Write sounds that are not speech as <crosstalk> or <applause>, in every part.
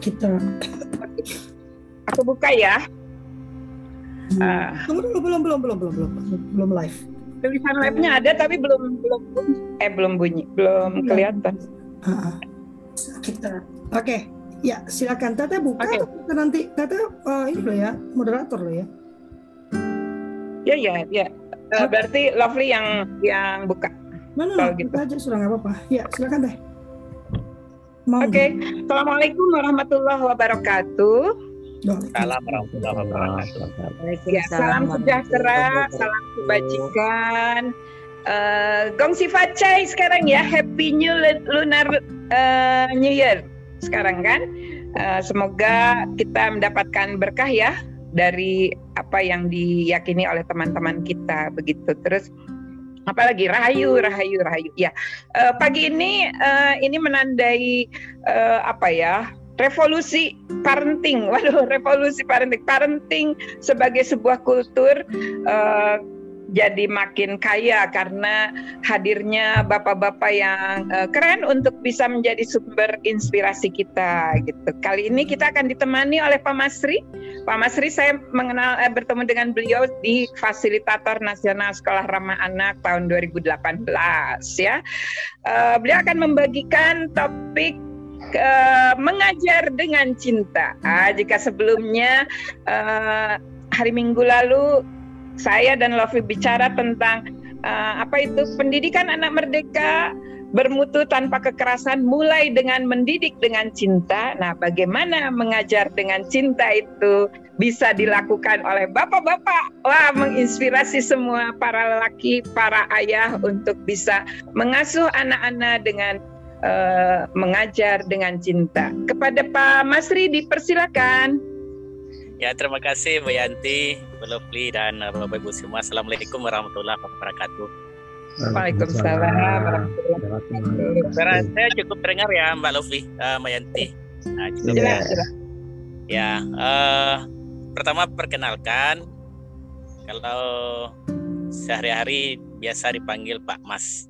kita Aku buka ya. Hmm. Tunggu dulu belum belum belum belum belum belum live. Tulisan live-nya ada tapi belum belum eh belum bunyi, belum Belum. kelihatan. Ah. kita. Oke, ya silakan. Tete buka Oke. atau kita nanti Tete eh, ini loh ya moderator loh ya. Ya ya ya. Eh, berarti Lovely yang yang buka. Mana no, gitu. buka aja sudah nggak apa-apa. Ya silakan deh. Oke. Assalamualaikum warahmatullahi wabarakatuh. Salam warahmatullahi wabarakatuh. Ya, salam sejahtera, salam kebajikan. Eh, Gong Sifacai sekarang ya, Happy New Lu- Lunar eh, New Year sekarang kan. Eh, semoga kita mendapatkan berkah ya dari apa yang diyakini oleh teman-teman kita begitu. Terus apalagi rahayu, rahayu, rahayu. Ya, Eh, pagi ini eh, ini menandai eh, apa ya? Revolusi parenting. <laughs> Waduh, revolusi parenting. Parenting sebagai sebuah kultur eh, jadi makin kaya karena hadirnya bapak-bapak yang eh, keren untuk bisa menjadi sumber inspirasi kita gitu. Kali ini kita akan ditemani oleh Pak Masri. Pak Masri saya mengenal eh, bertemu dengan beliau di Fasilitator Nasional Sekolah Ramah Anak tahun 2018 ya. Eh, beliau akan membagikan topik eh, mengajar dengan cinta. Ah, jika sebelumnya eh, hari Minggu lalu saya dan Lofi bicara tentang eh, apa itu pendidikan anak merdeka bermutu tanpa kekerasan mulai dengan mendidik dengan cinta. Nah, bagaimana mengajar dengan cinta itu bisa dilakukan oleh bapak-bapak? Wah, menginspirasi semua para lelaki, para ayah untuk bisa mengasuh anak-anak dengan eh, mengajar dengan cinta. Kepada Pak Masri dipersilakan. Ya terima kasih Bu Yanti, Bu Lovely dan uh, Bapak Ibu semua. Assalamualaikum warahmatullahi wabarakatuh. Waalaikumsalam warahmatullahi wabarakatuh. Saya cukup terdengar ya Mbak Lovely, uh, Mbak Yanti. Nah, cukup Jelas, ya. jelas. Ya, eh, pertama perkenalkan kalau sehari-hari biasa dipanggil Pak Mas.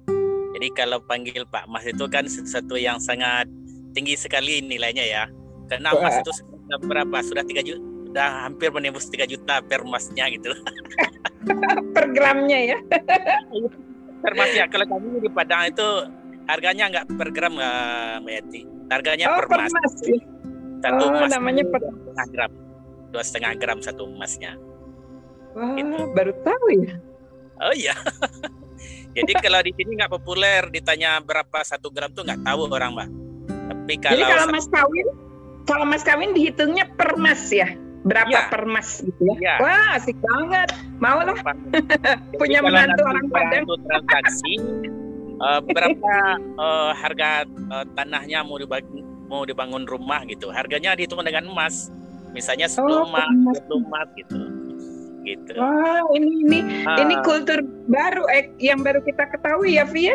Jadi kalau panggil Pak Mas itu kan sesuatu yang sangat tinggi sekali nilainya ya. Karena. Mas itu sudah berapa? Sudah tiga juta, sudah hampir menembus 3 juta per masnya gitu. <laughs> Per gramnya ya. <laughs> Per mas ya. Kalau kami di Padang itu harganya nggak per gram nggak Mbak Yanti. Harganya Oh, per per mas. mas. Satu Oh, mas namanya per- setengah gram. Dua setengah gram satu emasnya. Wah, Gitu. baru tahu ya. Oh iya. <laughs> Jadi kalau di sini nggak populer ditanya berapa satu gram tuh nggak tahu orang mbak. Tapi kalau, Jadi kalau mas kawin, kalau mas kawin dihitungnya per mas ya. Berapa Iya. per mas gitu ya? Iya. Wah, asik banget. Mau lah. <laughs> Jadi punya menantu orang Padang. transaksi <laughs> eh, berapa eh, harga eh, tanahnya mau dibangun mau dibangun rumah gitu. Harganya dihitung dengan emas. Misalnya 10 Oh, emas. 20 emas gitu. Gitu. Wah, ini ini Ah, ini kultur baru eh, yang baru kita ketahui ya, Vi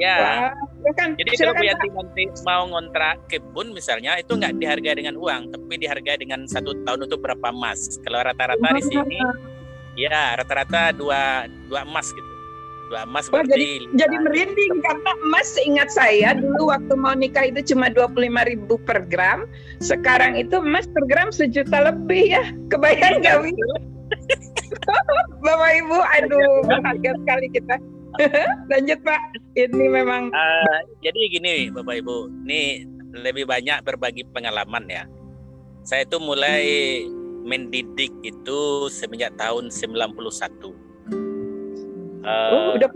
ya. ya. Wah, silakan. Jadi kalau Bu. Yanti nanti mau ngontrak kebun misalnya itu nggak dihargai dengan uang, tapi dihargai dengan satu tahun untuk berapa emas. Kalau rata-rata di sini, ya rata-rata dua dua emas gitu. Dua emas Wah, berarti Jadi merinding karena emas seingat saya dulu waktu mau nikah itu cuma 25.000 per gram. Sekarang itu emas per gram sejuta lebih ya. Kebayang nggak, Wi? <laughs> <laughs> Bapak Ibu, aduh berharga sekali kita. <laughs> Lanjut Pak, ini memang Eh, jadi gini Bapak Ibu, ini lebih banyak berbagi pengalaman ya. Saya itu mulai mendidik itu semenjak tahun 91. Eh, oh, udah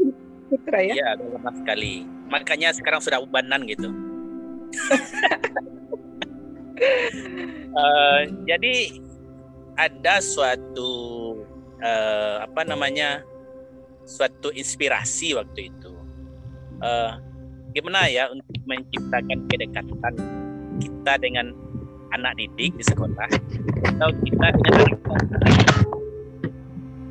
putra ya. Iya, udah lama sekali. Makanya sekarang sudah ubanan gitu. <laughs> Eh, jadi ada suatu eh, apa namanya suatu inspirasi waktu itu. Eh, gimana ya untuk menciptakan kedekatan kita dengan anak didik di sekolah atau kita dengan anak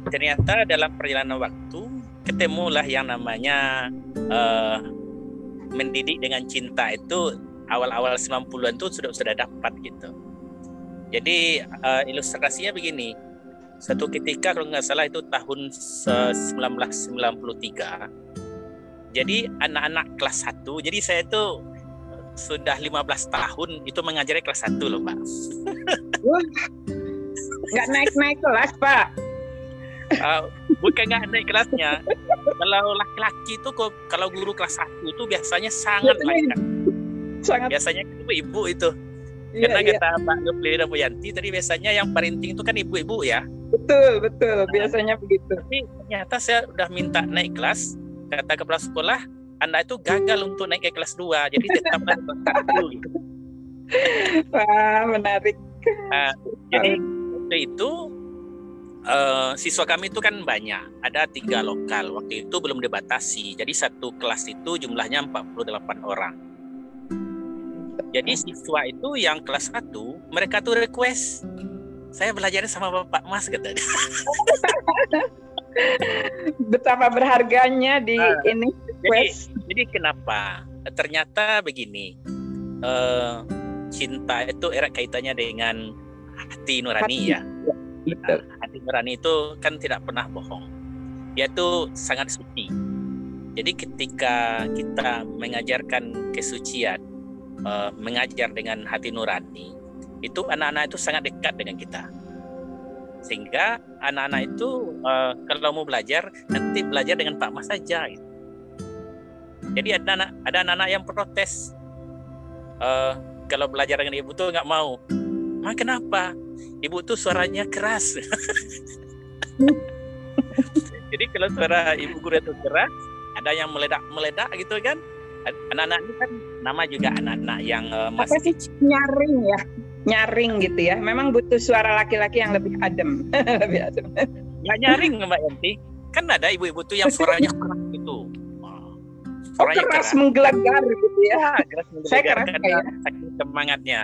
ternyata dalam perjalanan waktu ketemulah yang namanya eh, mendidik dengan cinta itu awal-awal 90-an tuh sudah sudah dapat gitu. Jadi eh, ilustrasinya begini. Satu ketika kalau nggak salah itu tahun se- 1993. Jadi anak-anak kelas 1, jadi saya itu sudah 15 tahun itu mengajari kelas 1 loh Pak. Nggak naik-naik kelas Pak. Uh, bukan nggak naik kelasnya. kalau laki-laki itu kalau guru kelas 1 itu biasanya sangat Iya, banyak. Sangat. Biasanya itu ibu itu. Iya, Karena iya. kata Pak Gepli dan Bu Yanti tadi biasanya yang paling tinggi itu kan ibu-ibu ya. Betul, betul. Biasanya begitu. Tapi ternyata saya udah minta naik kelas, kata kepala sekolah, Anda itu gagal untuk naik ke kelas 2, jadi tetap naik kelas 1. gitu. Wah, menarik. Nah, jadi waktu itu eh, siswa kami itu kan banyak, ada tiga lokal. Waktu itu belum dibatasi, jadi satu kelas itu jumlahnya 48 orang. Jadi siswa itu yang kelas 1, mereka tuh request, saya belajar sama Bapak Mas katanya. <laughs> Betapa berharganya di Ah, ini Jadi, quest. jadi kenapa? Ternyata begini, eh, cinta itu erat kaitannya dengan hati nurani Hati. ya. Betul. Hati nurani itu kan tidak pernah bohong. Dia itu sangat suci. Jadi ketika kita mengajarkan kesucian, eh, mengajar dengan hati nurani, itu anak-anak itu sangat dekat dengan kita. Sehingga anak-anak itu eh, kalau mau belajar nanti belajar dengan Pak Mas saja. gitu. Jadi ada anak ada anak-anak yang protes Eh, kalau belajar dengan ibu tuh nggak mau. Ma kenapa? Ibu tuh suaranya keras. <laughs> Jadi kalau suara ibu guru itu keras, ada yang meledak-meledak gitu kan. Anak-anak ini kan nama juga anak-anak yang Apa masih sih nyaring ya? Nyaring gitu ya. Memang butuh suara laki-laki yang lebih adem. <laughs> lebih adem. nggak nyaring Mbak Yanti. Kan ada ibu-ibu tuh yang suaranya keras gitu. Wah, Oh, keras menggelegar gitu ya. <laughs> Ya, keras Saya menggelegar keras karena saking semangatnya.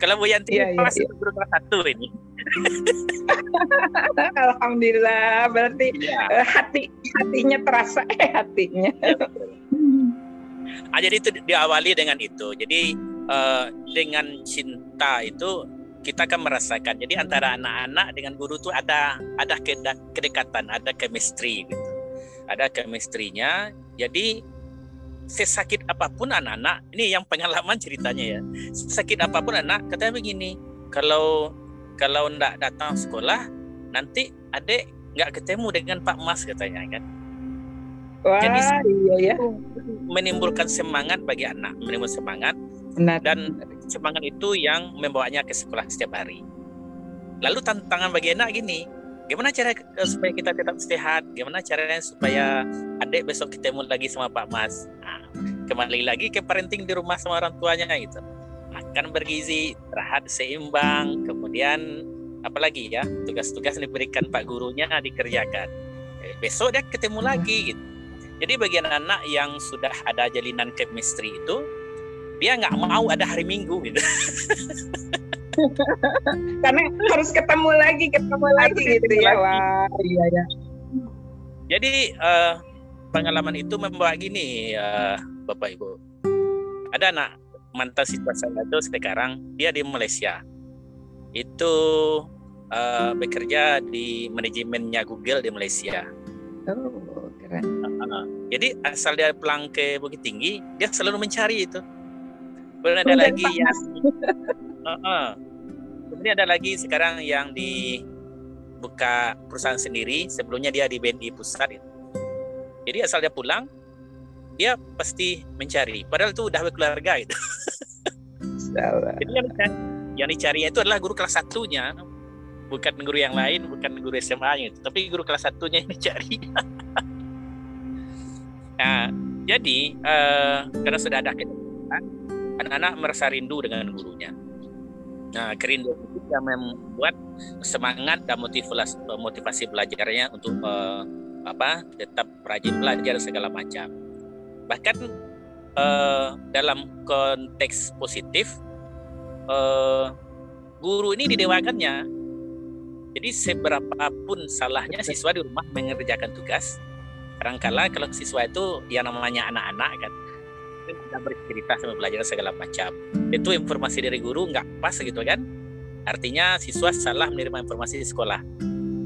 Kalau Bu Yanti ini iya, pas iya. guru kelas satu ini. <laughs> Alhamdulillah. Berarti eh, hati hatinya terasa eh hatinya. Ya, betul. Ah, jadi itu diawali dengan itu. Jadi eh, dengan cinta itu kita akan merasakan. Jadi antara anak-anak dengan guru itu ada ada kedekatan, ada chemistry gitu. Ada chemistry-nya. Jadi sesakit apa pun anak-anak, ini yang pengalaman ceritanya ya. Sesakit apa pun anak, katanya begini, kalau kalau ndak datang sekolah, nanti adek nggak ketemu dengan Pak Mas katanya kan. Wah, Jadi, iya ya. menimbulkan semangat bagi anak, menimbulkan semangat Benar. dan semangat itu yang membawanya ke sekolah setiap hari. Lalu tantangan bagi anak gini, gimana cara eh, supaya kita tetap sehat? Gimana caranya supaya adik besok ketemu lagi sama Pak Mas? Nah, kembali lagi ke parenting di rumah sama orang tuanya gitu. Makan bergizi, istirahat seimbang, kemudian apalagi ya tugas-tugas yang diberikan Pak gurunya dikerjakan. Eh, besok dia ketemu lagi gitu. Jadi bagi anak-anak yang sudah ada jalinan chemistry itu, dia nggak mau ada hari Minggu gitu. <laughs> Karena harus ketemu lagi, ketemu lagi gitu ketemu ya. lagi. Iya ya. Jadi eh, pengalaman itu membawa gini, eh, Bapak Ibu. Ada anak mantan siswa saya itu sekarang dia di Malaysia. Itu eh, bekerja di manajemennya Google di Malaysia. Oh, keren. Uh, jadi asal dia pulang ke Bukit Tinggi, dia selalu mencari itu. Kemudian ada lagi yang, Uh-uh. kemudian ada lagi sekarang yang di buka perusahaan sendiri. Sebelumnya dia di BNI pusat. Itu. Jadi asal dia pulang, dia pasti mencari. Padahal itu udah berkeluarga itu. Jadi yang, yang dicari itu adalah guru kelas satunya, bukan guru yang lain, bukan guru SMA-nya itu, tapi guru kelas satunya yang dicari. <laughs> nah, jadi eh, karena sudah ada kedekatan, anak-anak merasa rindu dengan gurunya. Nah, kerinduan itu yang membuat semangat dan motivasi motivasi belajarnya untuk eh, apa tetap rajin belajar segala macam. Bahkan eh, dalam konteks positif eh, guru ini didewakannya. Jadi seberapapun salahnya siswa di rumah mengerjakan tugas, kadangkala kalau siswa itu yang namanya anak-anak kan, kita bercerita sama belajar segala macam. Itu informasi dari guru nggak pas gitu kan? Artinya siswa salah menerima informasi di sekolah.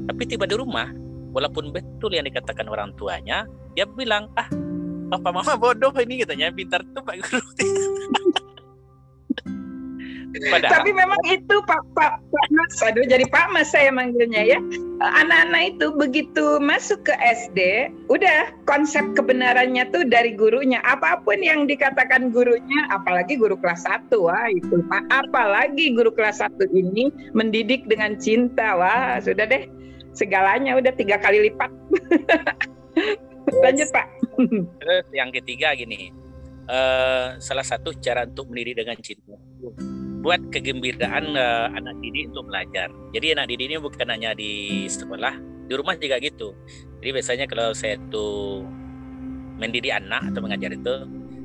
Tapi tiba di rumah, walaupun betul yang dikatakan orang tuanya, dia bilang ah papa mama bodoh ini katanya pintar tuh pak guru <laughs> Padahal. Tapi memang itu Pak Pak Pak Mas, aduh jadi Pak Mas saya manggilnya ya. Anak-anak itu begitu masuk ke SD, udah konsep kebenarannya tuh dari gurunya. Apa pun yang dikatakan gurunya, apalagi guru kelas 1, wah itu Pak. Apalagi guru kelas 1 ini mendidik dengan cinta, wah sudah deh. Segalanya udah tiga kali lipat. <laughs> Lanjut Pak. Terus yang ketiga gini, uh, salah satu cara untuk mendidik dengan cinta buat kegembiraan uh, anak didik untuk belajar. Jadi anak didik ini bukan hanya di sekolah, di rumah juga gitu. Jadi biasanya kalau saya tuh mendidik anak atau mengajar itu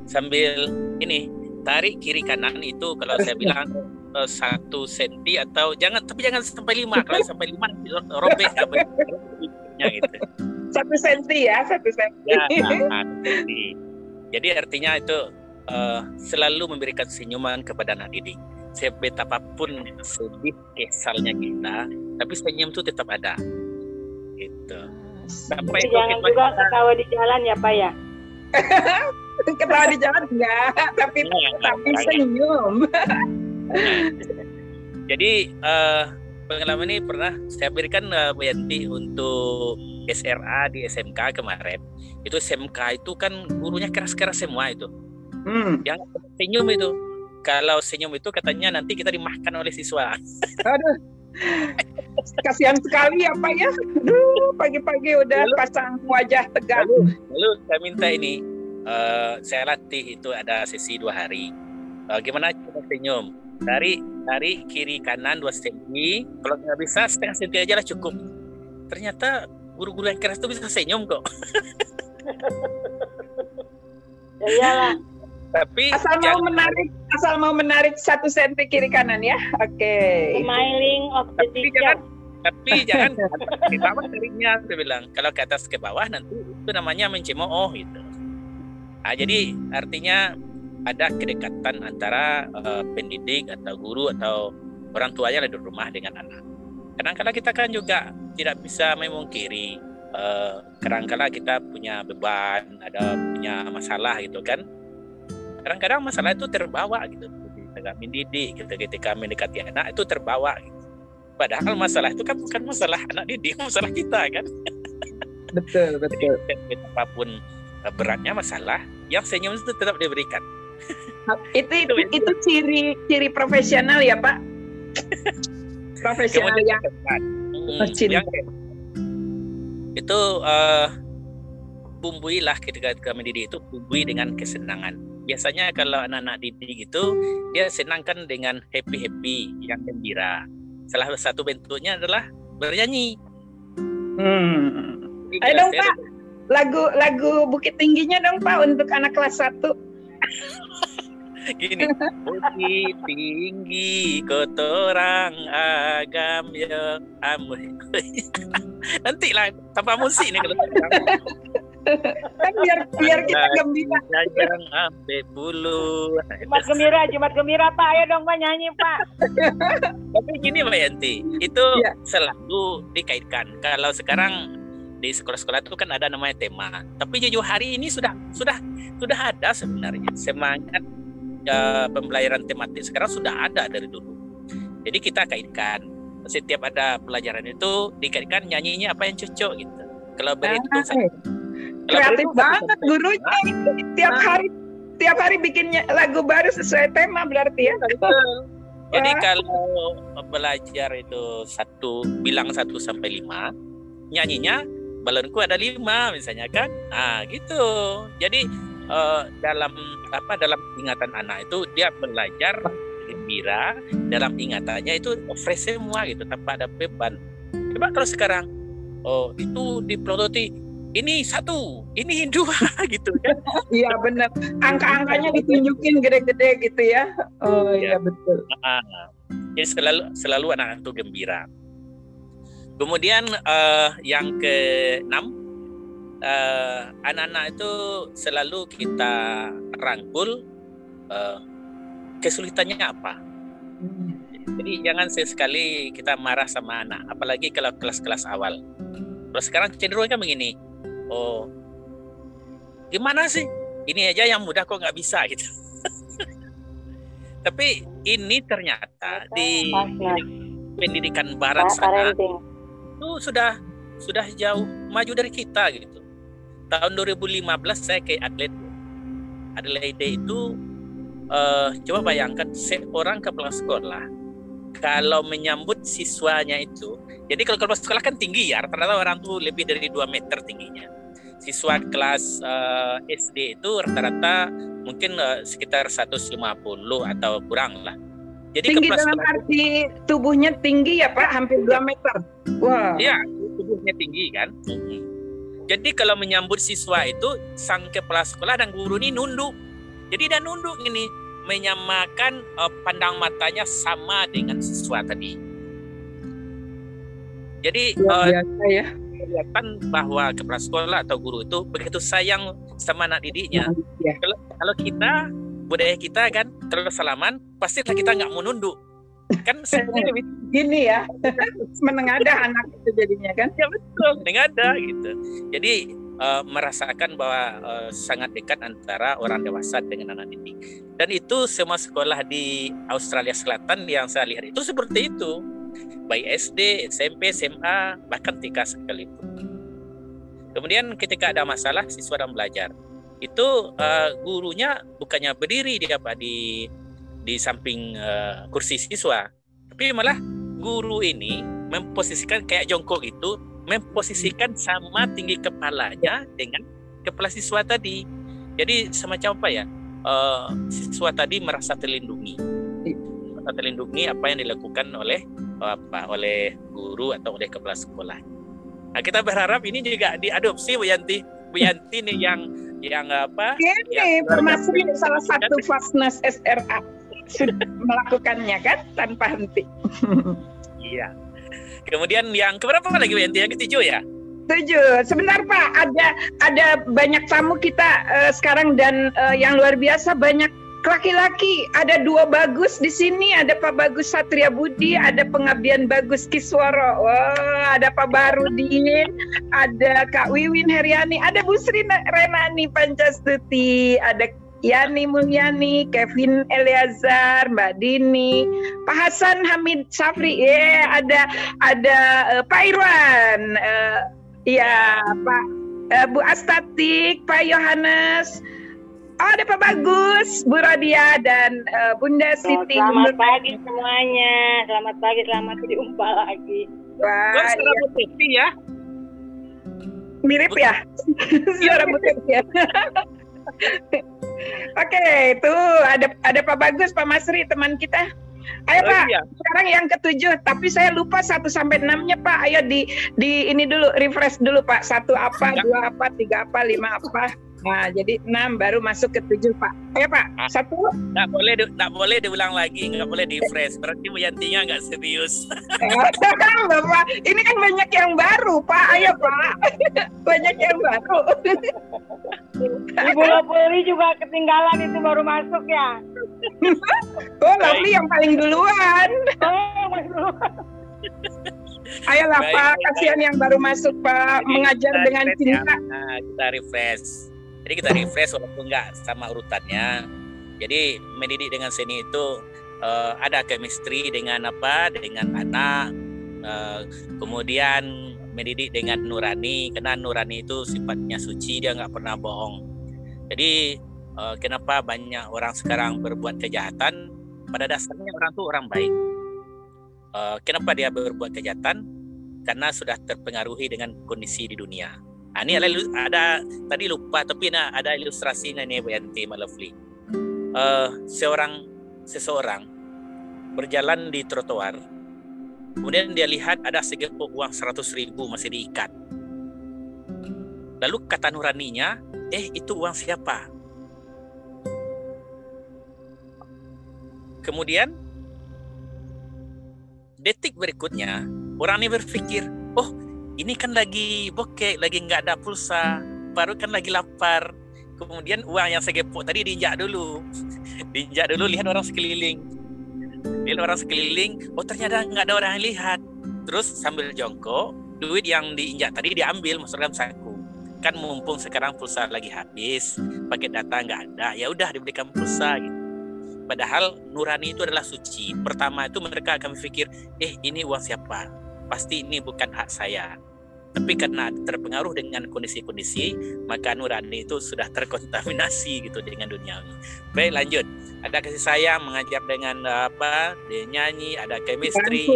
sambil ini tarik kiri kanan itu kalau saya <laughs> bilang uh, satu senti atau jangan tapi jangan sampai lima kalau sampai lima robek ya, gitu. Satu senti ya satu senti. Ya, nah, Jadi artinya itu uh, selalu memberikan senyuman kepada anak didik sebetapapun sedih kesalnya kita tapi senyum itu tetap ada. Gitu. Sampai jangan juga kita... ketawa di jalan ya pak ya? <laughs> Ketawa di jalan enggak tapi ya, tapi ya, senyum jadi uh, pengalaman ini pernah saya berikan uh, Bu Yanti untuk SRA di SMK kemarin. Itu SMK itu kan gurunya keras-keras semua itu. Hmm. yang senyum itu kalau senyum itu katanya nanti kita dimakan oleh siswa. Aduh. Kasihan sekali ya Pak ya. Aduh, pagi-pagi udah lalu, pasang wajah tegang. Lalu, lalu saya minta ini, uh, saya latih itu ada sesi dua hari. Uh, gimana cara senyum? Dari dari kiri kanan dua senti. Kalau nggak bisa setengah senti aja lah cukup. Ternyata guru-guru yang keras itu bisa senyum kok. ya <laughs> iyalah tapi asal mau menarik asal mau menarik satu senti kiri kanan ya. Oke. Okay. smiling of the tapi jangan tapi jangan <laughs> ke bawah tariknya saya bilang. Kalau ke atas ke bawah nanti itu namanya mencemooh gitu. Nah, jadi artinya ada kedekatan antara uh, pendidik atau guru atau orang tuanya di rumah dengan anak. Kadang-kadang kita kan juga tidak bisa memungkiri uh, kadang-kadang kita punya beban ada punya masalah gitu kan kadang-kadang masalah itu terbawa gitu. Ketika mendidik gitu. Ketika mendekati anak itu terbawa gitu. padahal masalah itu kan bukan masalah anak didik <laughs> masalah kita kan? Betul betul. apa pun eh, beratnya masalah yang senyum itu tetap diberikan. Itu itu, itu, itu ciri ciri profesional ya pak? Profesional yang, hmm, yang itu uh, bumbuilah ketika kami mendidik itu bumbui dengan kesenangan biasanya kalau anak-anak didik itu dia senangkan dengan happy happy yang gembira. Salah satu bentuknya adalah bernyanyi. Hmm. ayo dong pak. Lagu lagu Bukit Tingginya dong pak untuk anak kelas satu. <laughs> Gini bukit tinggi kotorang agam ya amu <laughs> nanti lah tanpa musik nih kalau <laughs> kan biar biar kita gembira. jangan ambil bulu. Jumat gembira Jumat gembira Pak. Ayo dong Pak nyanyi Pak. Tapi gini Mbak Yanti. Itu ya. selalu dikaitkan. Kalau sekarang di sekolah-sekolah itu kan ada namanya tema. Tapi jujur hari ini sudah sudah sudah ada sebenarnya. Semangat uh, pembelajaran tematik sekarang sudah ada dari dulu. Jadi kita kaitkan. Setiap ada pelajaran itu dikaitkan nyanyinya apa yang cocok gitu. Kalau berhitung ah, kreatif banget gurunya. Tiap hari tiap hari bikinnya lagu baru sesuai tema berarti ya. Jadi kalau belajar itu satu bilang satu sampai lima nyanyinya balonku ada lima misalnya kan? Ah gitu. Jadi uh, dalam apa dalam ingatan anak itu dia belajar gembira dalam ingatannya itu fresh semua gitu tanpa ada beban. Coba kalau sekarang oh itu dipelototi ini satu, ini <laughs> dua gitu kan. Iya benar. Angka-angkanya ditunjukin gede-gede gitu ya. Oh iya ya, betul. Uh, jadi selalu selalu anak-anak itu gembira. Kemudian uh, yang ke enam, uh, anak-anak itu selalu kita rangkul uh, kesulitannya apa. Hmm. Jadi jangan sekali kita marah sama anak, apalagi kalau kelas-kelas awal. Terus sekarang cenderung kan begini, oh gimana sih ini aja yang mudah kok nggak bisa gitu <laughs> tapi ini ternyata di pendidikan barat Pak sana parenting. itu sudah sudah jauh maju dari kita gitu. Tahun 2015 saya ke Adelaide. Adelaide itu eh, coba bayangkan seorang kepala sekolah kalau menyambut siswanya itu. Jadi kalau kepala sekolah kan tinggi ya, rata-rata orang tuh lebih dari 2 meter tingginya. Siswa kelas eh, SD itu rata-rata mungkin eh, sekitar 150 atau kurang lah. Jadi Tinggi dalam sekolah arti tubuhnya tinggi ya Pak, hampir 2 meter. Wah. Iya, tubuhnya tinggi kan. Jadi kalau menyambut siswa itu sang kepala sekolah dan guru ini nunduk. Jadi dia nunduk ini menyamakan eh, pandang matanya sama dengan siswa tadi. Jadi Luar biasa ya. Kelihatan bahwa kepala sekolah atau guru itu begitu sayang sama anak didiknya. Ya. Kalau, kalau kita budaya kita kan kalau salaman pastilah kita nggak mau nunduk. Kan sebenarnya <laughs> lebih Gini ya, <laughs> menengadah anak itu jadinya kan. ya betul dengan ada gitu jadi eh, merasakan bahwa eh, sangat dekat antara orang dewasa dengan anak didik dan itu semua sekolah di Australia Selatan yang saya lihat itu seperti itu baik SD SMP SMA bahkan TK sekalipun kemudian ketika ada masalah siswa dan belajar itu eh, gurunya bukannya berdiri di apa di di samping eh, kursi siswa tapi malah guru ini memposisikan kayak jongkok itu memposisikan sama tinggi kepalanya dengan kepala siswa tadi. Jadi semacam apa ya? eh, siswa tadi merasa terlindungi, merasa terlindungi apa yang dilakukan oleh apa oleh guru atau oleh kepala sekolah. Nah, kita berharap ini juga diadopsi Bu Yanti. Bu Yanti nih <laughs> yang yang apa? Ini termasuk ya. salah satu Fasnas SRA sudah melakukannya kan tanpa henti. Iya. Kemudian yang keberapa lagi Bu Yanti? Yang ketujuh ya? Setuju. Sebentar Pak, ada ada banyak tamu kita eh, sekarang dan eh, yang luar biasa banyak laki-laki. Ada dua bagus di sini, ada Pak Bagus Satria Budi, ada pengabdian Bagus Kisworo. Ada Pak Barudin, ada Kak Wiwin Heriani, ada Bu Sri Renani Pancastuti, ada Yani Mulyani, Kevin Eleazar, Mbak Dini, Pak Hasan Hamid Safri, ya ada ada eh, Pak Irwan, eh, Iya, Pak eh, Bu Astatik, Pak Yohanes, oh, ada Pak Bagus, Bu Rodia dan eh, Bunda Siti. Selamat pagi semuanya. Selamat pagi, selamat berjumpa lagi. Wah, Gua iya, sudah putih ya. mirip ya, <laughs> suara butir ya. <laughs> Oke, itu ada ada Pak Bagus, Pak Masri, teman kita. Ayo Oh, Pak, iya. sekarang yang ketujuh, tapi saya lupa satu sampai enamnya Pak. Ayo di di ini dulu refresh dulu Pak. Satu apa, Ya. dua apa, tiga apa, lima apa. Nah, jadi enam baru masuk ke tujuh Pak. Ayo Pak, Ah. satu. Nggak boleh di- nggak boleh diulang lagi, nggak boleh di fresh. Berarti Bu Yantinya nggak serius. Bapak, ini kan banyak yang baru Pak. Ayo Pak, <laughs> banyak yang baru. Ibu Lopuri juga ketinggalan itu baru masuk ya. <laughs> Oh, Lovely yang paling duluan. Oh, Bro. Ayolah Baik, Pak, kasihan yang baru masuk Pak, Jadi mengajar dengan refresh ya. cinta. Nah, kita refresh. Jadi kita refresh walaupun nggak sama urutannya. Jadi mendidik dengan seni itu eh, ada chemistry dengan apa? Dengan anak. eh, kemudian mendidik dengan nurani, karena nurani itu sifatnya suci, dia nggak pernah bohong. Jadi eh, kenapa banyak orang sekarang berbuat kejahatan? Pada dasarnya orang tuh orang baik. Eh, kenapa dia berbuat kejahatan? Karena sudah terpengaruhi dengan kondisi di dunia. Nah, ini ada, ada tadi lupa tapi nah, ada ilustrasinya nih Bu Yanti Ma Lovely. Eh, seorang seseorang berjalan di trotoar, kemudian dia lihat ada segepok uang 100 ribu masih diikat. Lalu kata nuraninya, eh itu uang siapa? Kemudian detik berikutnya orang ini berpikir, oh ini kan lagi bokek, lagi nggak ada pulsa, baru kan lagi lapar. Kemudian uang yang segepok tadi diinjak dulu, <laughs> diinjak dulu lihat orang sekeliling, lihat orang sekeliling, oh ternyata nggak ada orang yang lihat. Terus sambil jongkok, duit yang diinjak tadi diambil masuk dalam saku. Kan mumpung sekarang pulsa lagi habis, paket data nggak ada, ya udah diberikan pulsa gitu. Padahal nurani itu adalah suci. Pertama itu mereka akan berpikir, eh ini uang siapa? Pasti ini bukan hak saya. Tapi karena terpengaruh dengan kondisi-kondisi, maka nurani itu sudah terkontaminasi gitu dengan dunia ini. Baik lanjut. Ada kasih sayang mengajar dengan apa? Dia nyanyi, ada chemistry.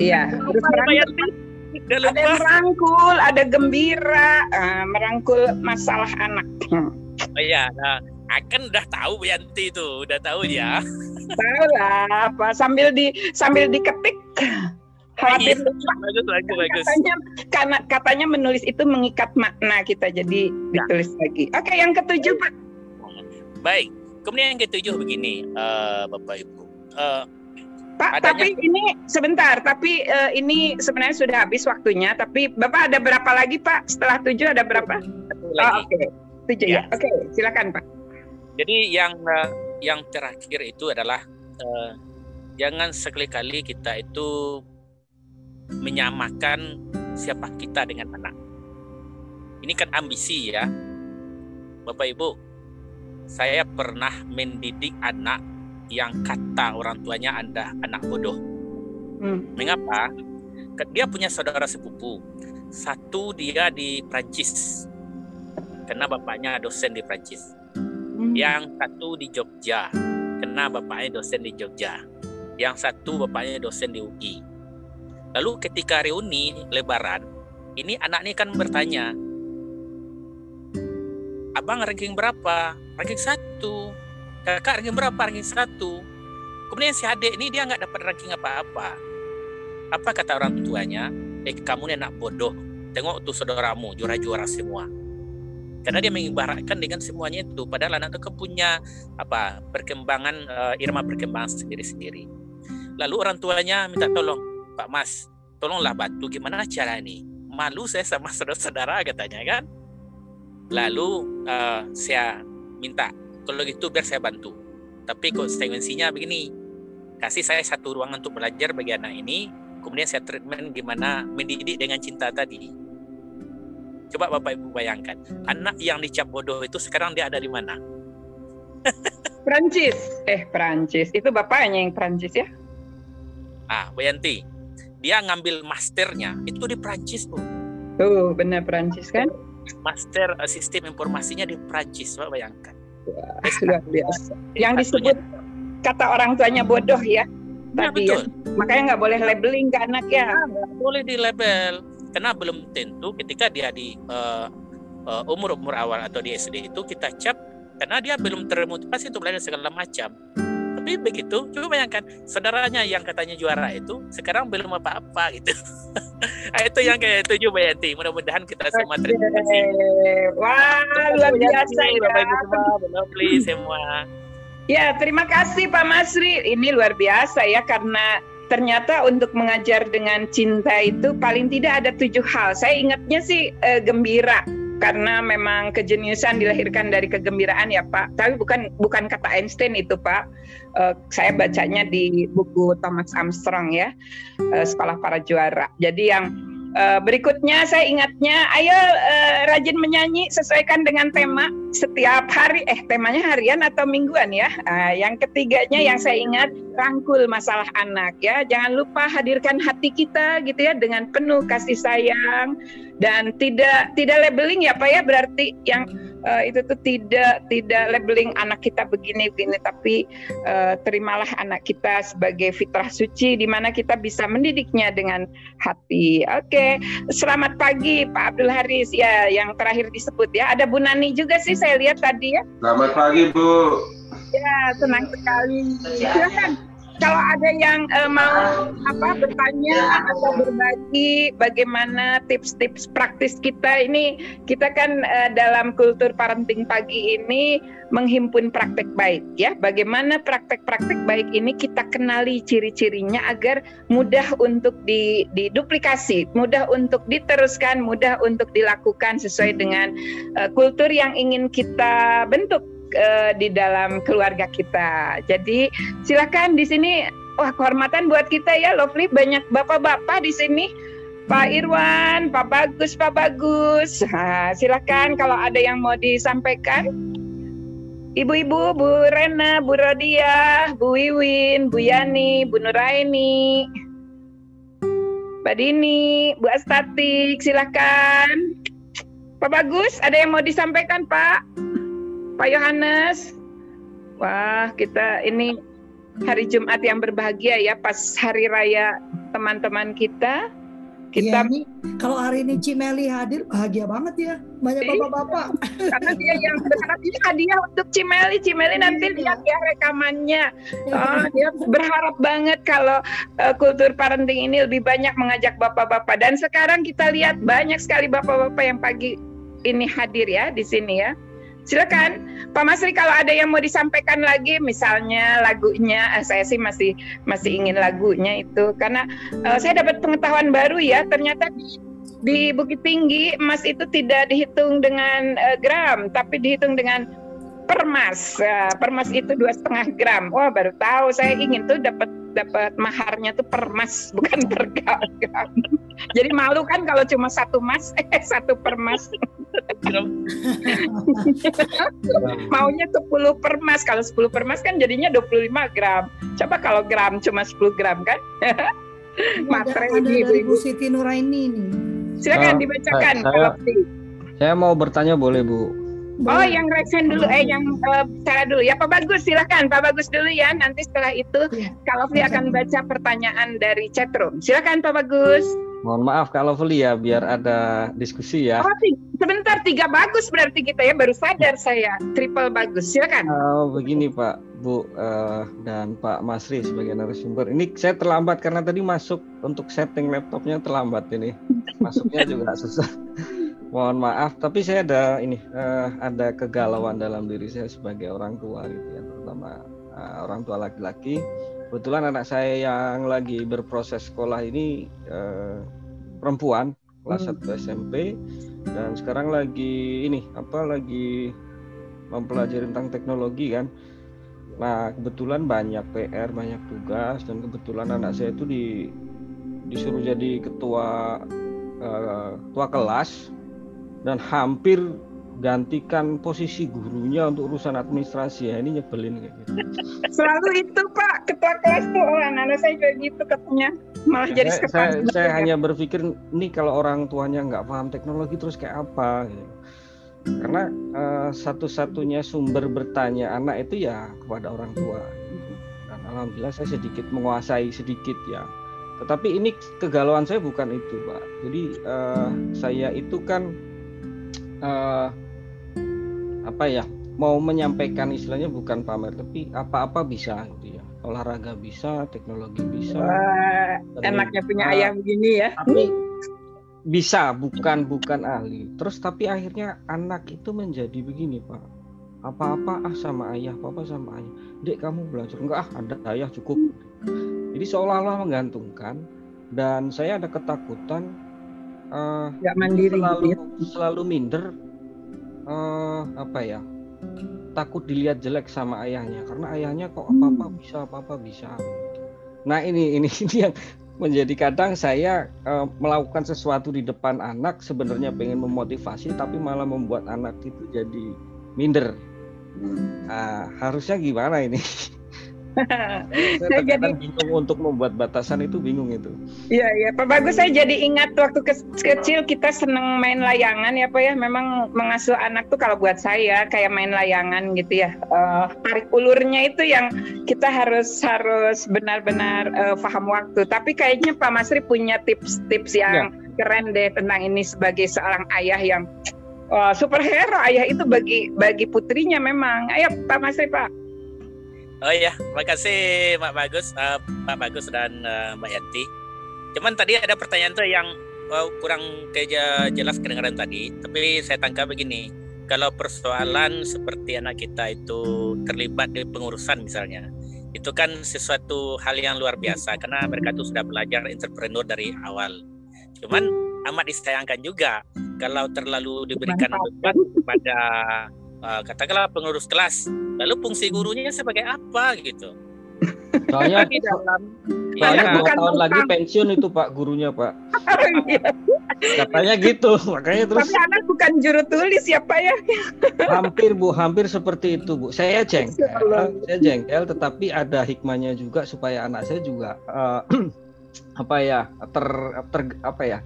Iya. Terus ada yang merangkul, ada gembira, uh, merangkul masalah anak. Oh iya, nah, akan udah tahu Yanti itu, udah tahu ya. Tahu lah, apa sambil di sambil diketik Khawatir bagus, bagus, bagus. Katanya, karena katanya menulis itu mengikat makna kita, jadi ya. ditulis lagi. Oke, yang ketujuh Pak. Baik, kemudian yang ketujuh begini, uh, Bapak Ibu. Uh, Pak, adanya... tapi ini sebentar, tapi uh, ini sebenarnya sudah habis waktunya. Tapi Bapak ada berapa lagi Pak? Setelah tujuh ada berapa? Oh, Oke, okay. tujuh ya. ya. Oke, okay, silakan Pak. Jadi yang uh, yang terakhir itu adalah uh, jangan sekali-kali kita itu menyamakan siapa kita dengan anak. Ini kan ambisi ya. Bapak Ibu, saya pernah mendidik anak yang kata orang tuanya Anda anak bodoh. Hmm. Mengapa? Dia punya saudara sepupu. Satu dia di Prancis. Karena bapaknya dosen di Prancis. Hmm. Yang satu di Jogja. Karena bapaknya dosen di Jogja. Yang satu bapaknya dosen di UI Lalu ketika reuni lebaran, ini anak ini kan bertanya, Abang ranking berapa? Ranking satu. Kakak ranking berapa? Ranking satu. Kemudian si adik ini dia nggak dapat ranking apa-apa. Apa kata orang tuanya? Eh kamu ini anak bodoh. Tengok tuh saudaramu juara-juara semua. Karena dia mengibaratkan dengan semuanya itu. Padahal anak itu kan punya apa perkembangan uh, irama perkembangan sendiri-sendiri. Lalu orang tuanya minta tolong, Pak Mas, tolonglah bantu gimana cara ini. Malu saya sama saudara-saudara katanya kan. Lalu uh, saya minta, kalau gitu biar saya bantu. Tapi konsekuensinya begini, kasih saya satu ruangan untuk belajar bagi anak ini, kemudian saya treatment gimana mendidik dengan cinta tadi. Coba Bapak Ibu bayangkan, anak yang dicap bodoh itu sekarang dia ada di mana? <laughs> Prancis. Eh, Prancis. Itu bapaknya yang Prancis ya? Ah, Bayanti dia ngambil masternya itu di Prancis bu. Tuh benar Prancis kan? Master uh, sistem informasinya di Prancis, Pak bayangkan. Wah, luar biasa. Yang disebut kata orang tuanya bodoh ya. Ya, tadi ya. betul. ya. Makanya nggak boleh labeling ke anak ya. Nggak boleh di label karena belum tentu ketika dia di uh, uh, umur umur awal atau di SD itu kita cap karena dia belum termotivasi untuk belajar segala macam tapi begitu coba bayangkan saudaranya yang katanya juara itu sekarang belum apa-apa gitu. Nah, <laughs> itu yang kayak itu juga Yanti. Mudah-mudahan kita semua terima kasih wah luar biasa ya Bapak Ibu semua please semua. Ya terima kasih Pak Masri. Ini luar biasa ya karena ternyata untuk mengajar dengan cinta itu paling tidak ada tujuh hal. Saya ingatnya sih e, gembira karena memang kejeniusan dilahirkan dari kegembiraan ya Pak. Tapi bukan bukan kata Einstein itu Pak. Uh, saya bacanya di buku Thomas Armstrong ya, uh, Sekolah Para Juara. Jadi yang Uh, berikutnya saya ingatnya, ayo uh, rajin menyanyi sesuaikan dengan tema setiap hari. Eh temanya harian atau mingguan ya. Uh, yang ketiganya yang saya ingat rangkul masalah anak ya. Jangan lupa hadirkan hati kita gitu ya dengan penuh kasih sayang dan tidak tidak labeling ya Pak ya berarti yang uh, itu tuh tidak tidak labeling anak kita begini begini tapi uh, terimalah anak kita sebagai fitrah suci di mana kita bisa mendidiknya dengan hati. Oke, okay. selamat pagi Pak Abdul Haris ya yang terakhir disebut ya. Ada Bu Nani juga sih saya lihat tadi ya. Selamat pagi Bu. Ya senang sekali. Silakan kalau ada yang uh, mau apa bertanya atau berbagi bagaimana tips-tips praktis kita ini kita kan uh, dalam kultur parenting pagi ini menghimpun praktek baik ya. Bagaimana praktek-praktek baik ini kita kenali ciri-cirinya agar mudah untuk di, diduplikasi mudah untuk diteruskan mudah untuk dilakukan sesuai dengan uh, kultur yang ingin kita bentuk uh, di dalam keluarga kita. Jadi silakan di sini wah kehormatan buat kita ya Lovely banyak bapak-bapak di sini. Pak Irwan, Pak Bagus, Pak Bagus. <laughs> Nah, silakan kalau ada yang mau disampaikan. Ibu-ibu, Bu Rena, Bu Rodia, Bu Wiwin, Bu Yani, Bu Nuraini, Mbak Dini, Bu Astatik, silakan. Pak Bagus, ada yang mau disampaikan Pak? Pak Yohanes? Wah, kita ini hari Jumat yang berbahagia ya, pas hari raya teman-teman kita. Iya Kita nih, kalau hari ini Cimeli hadir bahagia banget ya. Banyak Iya. bapak-bapak. karena dia yang berharap ini hadiah untuk Cimeli. Cimeli nanti Iya. lihat ya rekamannya. Oh, dia berharap banget kalau uh, kultur parenting ini lebih banyak mengajak bapak-bapak. Dan sekarang kita lihat banyak sekali bapak-bapak yang pagi ini hadir ya di sini ya. Silakan Pak Masri kalau ada yang mau disampaikan lagi misalnya lagunya eh, saya sih masih masih ingin lagunya itu karena eh, saya dapat pengetahuan baru ya ternyata di, Bukit Tinggi emas itu tidak dihitung dengan eh, gram tapi dihitung dengan permas. Ya, permas itu dua setengah gram. Wah baru tahu saya ingin tuh dapat dapat maharnya tuh permas <laughs> bukan per gram. Jadi malu kan kalau cuma satu mas <laughs> eh satu permas. <laughs> Maunya 10 permas. Kalau 10 permas kan jadinya 25 gram. Coba kalau gram cuma 10 gram kan? Ada ini dari ibu-ibu. Bu Siti Nuraini nih. Silakan Ah, dibacakan. saya- Saya mau bertanya boleh Bu? Oh, Boleh. yang resen dulu, eh yang bicara dulu ya. Pak Bagus, silakan. Pak Bagus dulu ya. Nanti setelah itu, Iya. kalau Fli akan baca pertanyaan dari chatroom. Silakan Pak Bagus. Mohon maaf kalau Feli ya biar ada diskusi ya. Oh, sebentar, tiga bagus berarti kita ya. Baru sadar saya. Triple bagus. Silakan. Oh, begini Pak, Bu eh, dan Pak Masri sebagai narasumber. Ini saya terlambat karena tadi masuk untuk setting laptopnya terlambat ini. Masuknya juga <laughs> susah. Mohon maaf, tapi saya ada ini eh, ada kegalauan dalam diri saya sebagai orang tua gitu ya, terutama eh, orang tua laki-laki. Kebetulan anak saya yang lagi berproses sekolah ini eh, perempuan kelas 1 SMP dan sekarang lagi ini apa lagi mempelajari tentang teknologi kan. Nah kebetulan banyak PR, banyak tugas dan kebetulan anak saya itu di disuruh jadi ketua eh, ketua kelas dan hampir gantikan posisi gurunya untuk urusan administrasi ya ini nyebelin kayak gitu. Selalu itu Pak, ketua kelas tuh. Oh, anak saya juga gitu katanya. Malah jadi saya, saya, saya hanya berpikir nih kalau orang tuanya nggak paham teknologi terus kayak apa gitu. karena eh, satu-satunya sumber bertanya anak itu ya kepada orang tua gitu. dan alhamdulillah saya sedikit menguasai sedikit ya tetapi ini kegalauan saya bukan itu pak jadi eh, saya itu kan eh, apa ya mau menyampaikan istilahnya bukan pamer tapi apa-apa bisa gitu ya. Olahraga bisa teknologi bisa. Wah, enaknya punya Ah. ayah begini ya. tapi bisa bukan bukan ahli. Terus tapi akhirnya anak itu menjadi begini pak. Apa-apa ah sama ayah apa sama ayah. Dek kamu belajar. Enggak ah ada ayah cukup. Jadi seolah-olah menggantungkan. Dan saya ada ketakutan Nggak mandiri selalu gitu ya. selalu minder eh, apa ya takut dilihat jelek sama ayahnya karena ayahnya kok apa apa bisa apa apa bisa. Nah ini ini <laughs> ini yang menjadi kadang saya eh, melakukan sesuatu di depan anak sebenarnya pengen memotivasi tapi malah membuat anak itu jadi minder. Nah, harusnya gimana ini <laughs> saya kadang bingung untuk membuat batasan itu bingung itu Iya, iya. Pak Bagus, saya jadi ingat waktu ke- kecil kita seneng main layangan ya Pak ya. Memang mengasuh anak tuh kalau buat saya kayak main layangan gitu ya. Eh, tarik ulurnya itu yang kita harus harus benar-benar eh, paham waktu. Tapi kayaknya Pak Masri punya tips-tips yang keren deh tentang ini sebagai seorang ayah yang oh, superhero. Ayah itu bagi bagi putrinya memang. Ayo Pak Masri Pak. Oh iya, makasih Mbak Bagus, eh, Pak Bagus dan eh, Mbak Yanti. Cuman tadi ada pertanyaan tuh yang eh, kurang keja jelas kedengaran tadi, tapi saya tangkap begini. Kalau persoalan seperti anak kita itu terlibat di pengurusan misalnya, itu kan sesuatu hal yang luar biasa karena mereka itu sudah belajar entrepreneur dari awal. Cuman amat disayangkan juga kalau terlalu diberikan beban kepada eh, katakanlah pengurus kelas lalu fungsi gurunya sebagai apa gitu <laughs> Soalnya di dalam. soalnya Iya. dua Bukan tahun lagi tukang. pensiun itu Pak gurunya Pak. Iya. Katanya gitu. Makanya terus Tapi anak bukan juru tulis ya Pak ya. hampir Bu, hampir seperti itu Bu. Saya jengkel, saya jengkel tetapi ada hikmahnya juga supaya anak saya juga eh, <clears throat> apa ya ter, ter apa ya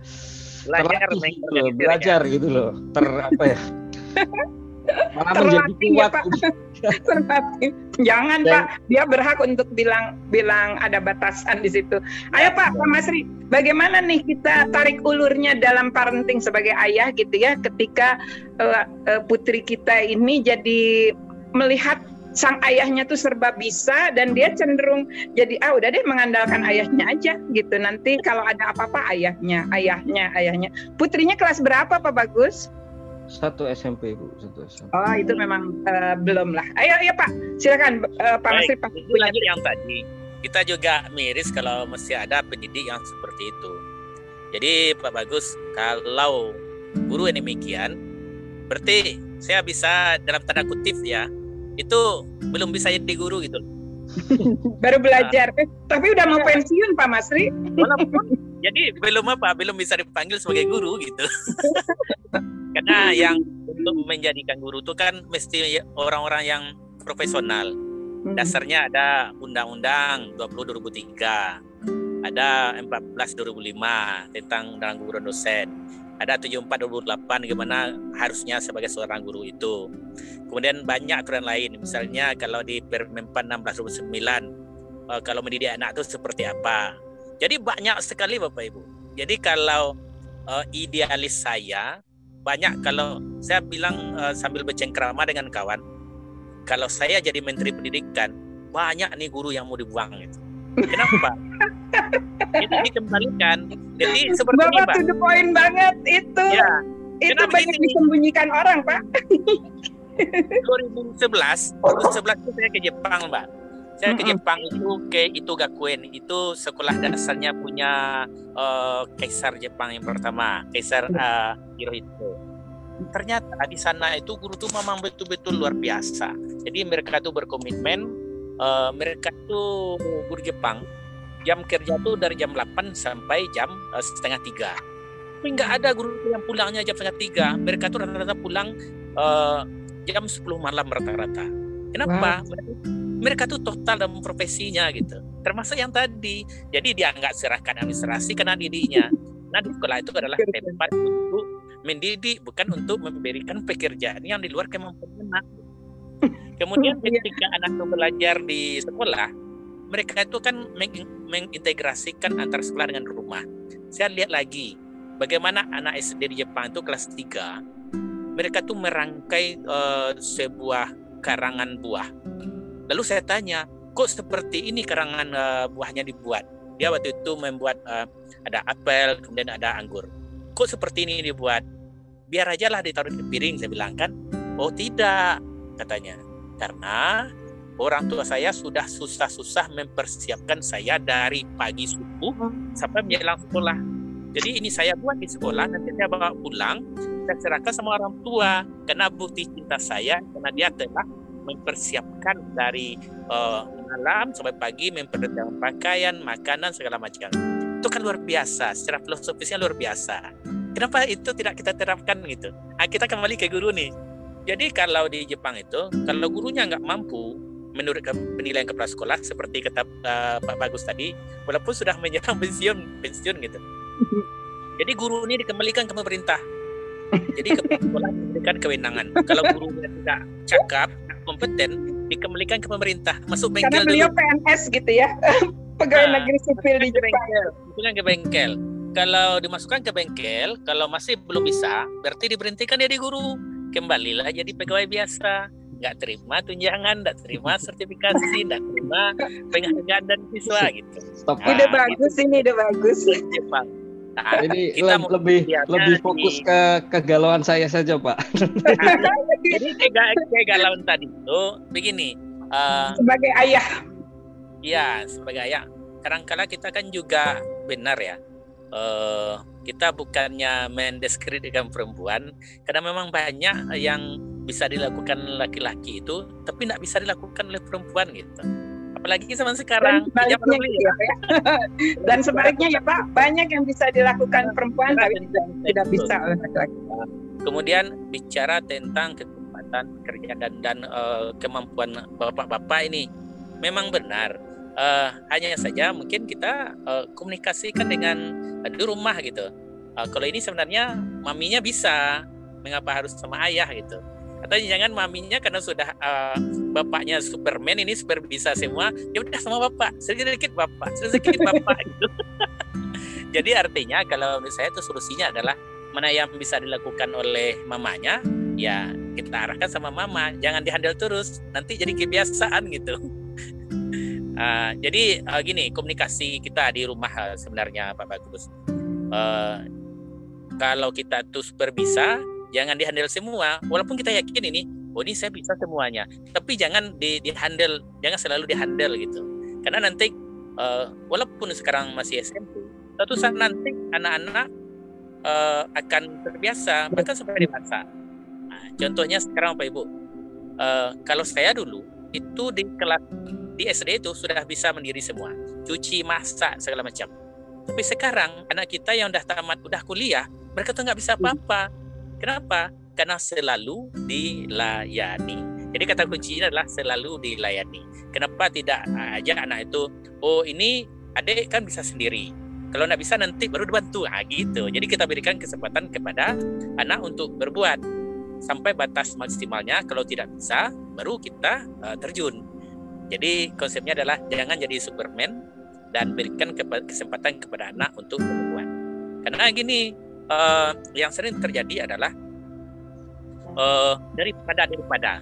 Belajar terlatih gitu loh, mengorganisir, belajar gitu loh ter apa ya <laughs> malah menjadi ya, kuat Pak. <laughs> Terlatih. Jangan Dan- Pak, dia berhak untuk bilang bilang ada batasan di situ. Ayo Pak, Pak Masri, bagaimana nih kita tarik ulurnya dalam parenting sebagai ayah gitu ya, ketika eh, eh, putri kita ini jadi melihat sang ayahnya tuh serba bisa dan dia cenderung jadi ah udah deh mengandalkan ayahnya aja gitu. Nanti kalau ada apa-apa ayahnya, ayahnya, ayahnya. Putrinya kelas berapa Pak Bagus? Satu SMP Bu satu SMP Oh itu memang eh, belum lah. Ayo ya Pak, silakan eh, Pak Masri Pak. itu lanjut yang tadi. Kita juga miris kalau mesti ada pendidik yang seperti itu. Jadi Pak Bagus, kalau guru yang demikian, berarti saya bisa dalam tanda kutip ya, itu belum bisa jadi guru gitu. <laughs> Baru belajar. Eh, tapi udah mau pensiun Pak Masri. Walaupun jadi belum apa, belum bisa dipanggil sebagai guru gitu. <laughs> Karena yang untuk menjadikan guru itu kan mesti orang-orang yang profesional. Hmm. dasarnya ada Undang-Undang 20 2003, ada 14 2005 tentang undang guru dosen, ada 74 2008 gimana harusnya sebagai seorang guru itu. Kemudian banyak aturan lain, misalnya kalau di Permenpan 16 2009 eh, kalau mendidik anak itu seperti apa. Jadi banyak sekali Bapak Ibu. Jadi kalau eh, idealis saya banyak kalau saya bilang eh, sambil bercengkrama dengan kawan kalau saya jadi menteri pendidikan banyak nih guru yang mau dibuang gitu. Kenapa? <laughs> itu dikembalikan. Jadi <laughs> seperti ini, Bapak Pak. to the point banget itu. Ya, itu kenapa banyak gini? disembunyikan orang Pak. <laughs> 2011, 2011 itu saya ke Jepang, Mbak. Saya ke. Jepang itu ke itu Gakuen, itu sekolah dasarnya punya eh, kaisar Jepang yang pertama, Kaisar eh, Hirohito. Ternyata di sana itu guru tuh memang betul-betul luar biasa. Jadi mereka tuh berkomitmen, eh, mereka tuh guru Jepang jam kerja tuh dari jam 8 sampai jam eh, setengah tiga. Tapi nggak ada guru yang pulangnya jam setengah tiga. Mereka tuh rata-rata pulang eh, jam 10 malam rata-rata. Kenapa? Mereka, mereka tuh total dalam profesinya gitu. Termasuk yang tadi. Jadi dia nggak serahkan administrasi karena didiknya. Nah di sekolah itu adalah tempat untuk mendidik, bukan untuk memberikan pekerjaan yang di luar kemampuan anak. <laughs> Kemudian Iya. ketika anak itu belajar di sekolah, mereka itu kan meng- mengintegrasikan antara sekolah dengan rumah. Saya lihat lagi bagaimana anak SD di Jepang itu kelas 3 mereka tuh merangkai eh, sebuah karangan buah. Lalu saya tanya, kok seperti ini karangan eh, buahnya dibuat? Dia waktu itu membuat eh, ada apel, kemudian ada anggur. Kok seperti ini dibuat? Biar aja lah ditaruh di piring, saya bilang kan. Oh tidak, katanya. Karena orang tua saya sudah susah-susah mempersiapkan saya dari pagi subuh sampai menjelang sekolah. Jadi ini saya buat di sekolah, nanti saya bawa pulang, saya serahkan sama orang tua karena bukti cinta saya karena dia telah mempersiapkan dari eh, malam sampai pagi mempersiapkan pakaian, makanan segala macam. Itu kan luar biasa, secara filosofisnya luar biasa. Kenapa itu tidak kita terapkan gitu? Ah, kita kembali ke guru nih. Jadi kalau di Jepang itu, kalau gurunya nggak mampu menurut penilaian kepala sekolah seperti kata eh, Pak Bagus tadi, walaupun sudah menjelang pensiun, pensiun gitu. Jadi guru ini dikembalikan ke pemerintah. Jadi kepala sekolah diberikan kewenangan. Kalau gurunya tidak cakap, kompeten, dikembalikan ke pemerintah. Masuk Karena bengkel beliau dulu. PNS gitu ya. <laughs> Pegawai Nah, negeri sipil di Jepang. bengkel, ke bengkel. Kalau dimasukkan ke bengkel, kalau masih belum bisa, berarti diberhentikan jadi guru. Kembalilah jadi pegawai biasa. Nggak terima tunjangan, nggak terima sertifikasi, nggak terima penghargaan dan siswa gitu. Stop. Ah, Udah bagus ini, udah bagus. Jepang. Nah, Jadi kita le- mau lebih lebih fokus di- ke kegalauan saya saja Pak. <laughs> Jadi kega- kegalauan tadi itu begini. eh, Sebagai ayah. Ya, sebagai ayah, kadangkala kita kan juga benar ya. Eh, kita bukannya mendiskreditkan perempuan, karena memang banyak yang bisa dilakukan laki-laki itu, tapi tidak bisa dilakukan oleh perempuan gitu. apalagi zaman sekarang Dan sebaliknya, gitu ya, Pak, <laughs> ya. Dan sebaliknya ya Pak, banyak yang bisa dilakukan perempuan tapi tidak bisa oleh laki-laki. kemudian bicara tentang kesempatan kerja dan dan eh, kemampuan bapak-bapak ini memang benar Eh, hanya saja mungkin kita eh, komunikasikan dengan eh, di rumah gitu Eh, kalau ini sebenarnya maminya bisa mengapa harus sama ayah gitu atau jangan maminya karena sudah eh, bapaknya Superman ini super bisa semua ya udah sama bapak sedikit bapak sedikit <laughs> bapak gitu. <laughs> Jadi artinya kalau menurut saya itu solusinya adalah mana yang bisa dilakukan oleh mamanya ya kita arahkan sama mama jangan dihandle terus nanti jadi kebiasaan gitu. <laughs> Ah, jadi ah, gini komunikasi kita di rumah ah, sebenarnya Pak Bagus. Eh, kalau kita tuh super bisa jangan dihandle semua. Walaupun kita yakin ini oh ini saya bisa semuanya. Tapi jangan di dihandle jangan selalu dihandle gitu. Karena nanti eh, walaupun sekarang masih SMP suatu saat nanti anak-anak eh, akan terbiasa bahkan sampai dewasa. Nah, contohnya sekarang Pak Ibu. Eh, kalau saya dulu itu di kelas di SD itu sudah bisa mandiri semua. Cuci masak segala macam. Tapi sekarang anak kita yang udah tamat udah kuliah mereka tuh nggak bisa apa-apa kenapa? Karena selalu dilayani. Jadi kata kuncinya adalah selalu dilayani. Kenapa tidak aja anak itu oh ini adik kan bisa sendiri. Kalau nggak bisa nanti baru dibantu. Ah gitu. Jadi kita berikan kesempatan kepada anak untuk berbuat sampai batas maksimalnya. Kalau tidak bisa baru kita uh, terjun. Jadi konsepnya adalah jangan jadi Superman dan berikan kesempatan kepada anak untuk berbuat. Karena gini, eh, yang sering terjadi adalah eh, daripada daripada.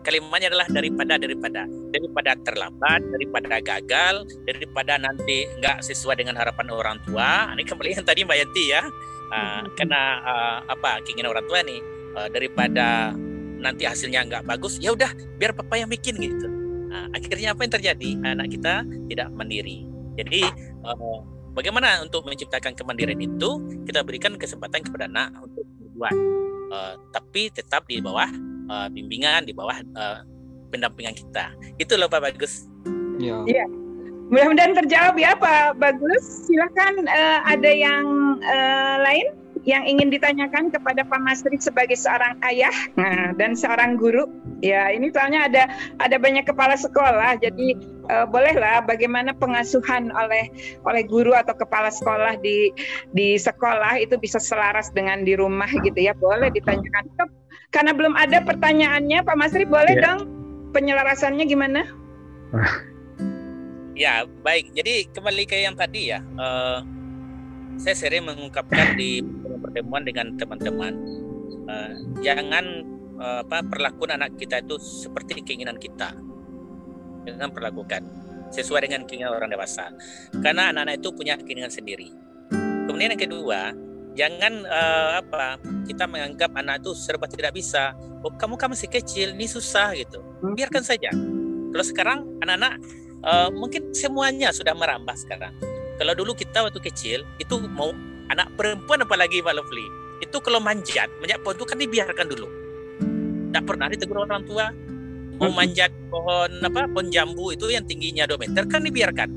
Kalimatnya adalah daripada daripada. Daripada terlambat daripada gagal daripada nanti nggak sesuai dengan harapan orang tua. Ini kembali yang tadi Mbak Yanti ya. Ah, karena ah, apa keinginan orang tua nih eh, daripada nanti hasilnya nggak bagus ya udah biar papa yang bikin gitu. Nah, akhirnya apa yang terjadi? Anak kita tidak mandiri. Jadi eh, bagaimana untuk menciptakan kemandirian itu? Kita berikan kesempatan kepada anak untuk berbuat, Eh, tapi tetap di bawah eh, bimbingan, di bawah eh, pendampingan kita. Itu loh Pak Bagus. Ya. Iya. Mudah-mudahan terjawab ya Pak Bagus. Silakan eh, ada yang eh, lain yang ingin ditanyakan kepada Pak Masri sebagai seorang ayah nah, dan seorang guru. Ya, ini soalnya ada ada banyak kepala sekolah, jadi eh, bolehlah bagaimana pengasuhan oleh oleh guru atau kepala sekolah di di sekolah itu bisa selaras dengan di rumah gitu ya. Boleh ditanyakan. Karena belum ada pertanyaannya, Pak Masri boleh Ya. dong penyelarasannya gimana? <laughs> Ya, baik. Jadi kembali ke yang tadi ya. eh, saya sering mengungkapkan di pertemuan dengan teman-teman, eh, jangan apa perlakuan anak kita itu seperti keinginan kita. Jangan perlakukan sesuai dengan keinginan orang dewasa. Karena anak-anak itu punya keinginan sendiri. Kemudian yang kedua, jangan eh, apa kita menganggap anak itu serba tidak bisa. Oh, kamu kan masih kecil, ini susah gitu. Biarkan saja. Kalau sekarang anak-anak Eh, mungkin semuanya sudah merambah sekarang. Kalau dulu kita waktu kecil itu mau anak perempuan apalagi Pak Lovely itu kalau manjat manjat pohon itu kan dibiarkan dulu. Tidak pernah ditegur orang tua. Mau manjat pohon apa pohon jambu itu yang tingginya 2 meter kan dibiarkan.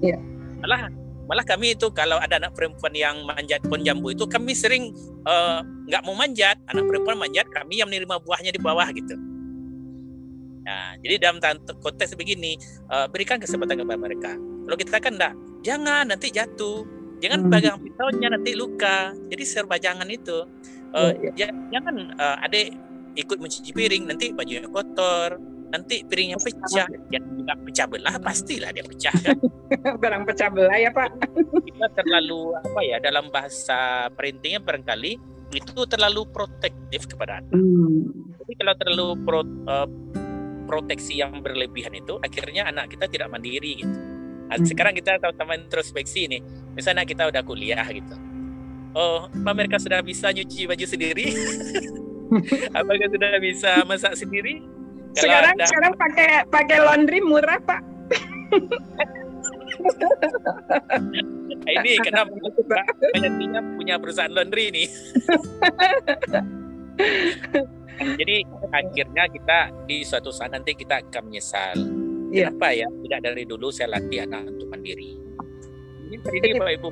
Iya. Malah malah kami itu kalau ada anak perempuan yang manjat pohon jambu itu kami sering eh, nggak mau manjat anak perempuan manjat kami yang menerima buahnya di bawah gitu. Nah, jadi dalam konteks begini, eh, berikan kesempatan kepada mereka. Kalau kita kan enggak, jangan nanti jatuh, jangan Hmm. pegang pisaunya nanti luka. Jadi serba jangan itu. Eh, ja- jangan eh, adek ikut mencuci piring nanti bajunya kotor, nanti piringnya pecah, yang juga pecah belah pastilah dia pecah kan. <laughs> Barang pecah belah ya Pak. kita terlalu apa ya dalam bahasa perintingnya barangkali itu terlalu protektif kepada anak. Jadi kalau terlalu pro, eh, proteksi yang berlebihan itu akhirnya anak kita tidak mandiri gitu. Nah, Hmm. sekarang kita sama-sama introspeksi nih. Misalnya kita udah kuliah gitu. Oh, apa mereka sudah bisa nyuci baju sendiri? <laughs> <laughs> Apakah sudah bisa masak sendiri? Kalau Sekarang ada- sekarang pakai pakai laundry murah Pak. Nah, ini kenapa Kayaknya punya perusahaan laundry nih. <laughs> Jadi akhirnya kita di suatu saat nanti kita akan menyesal. Iya. Kenapa ya tidak dari dulu saya latih anak untuk mandiri? Ini ini Bapak Ibu.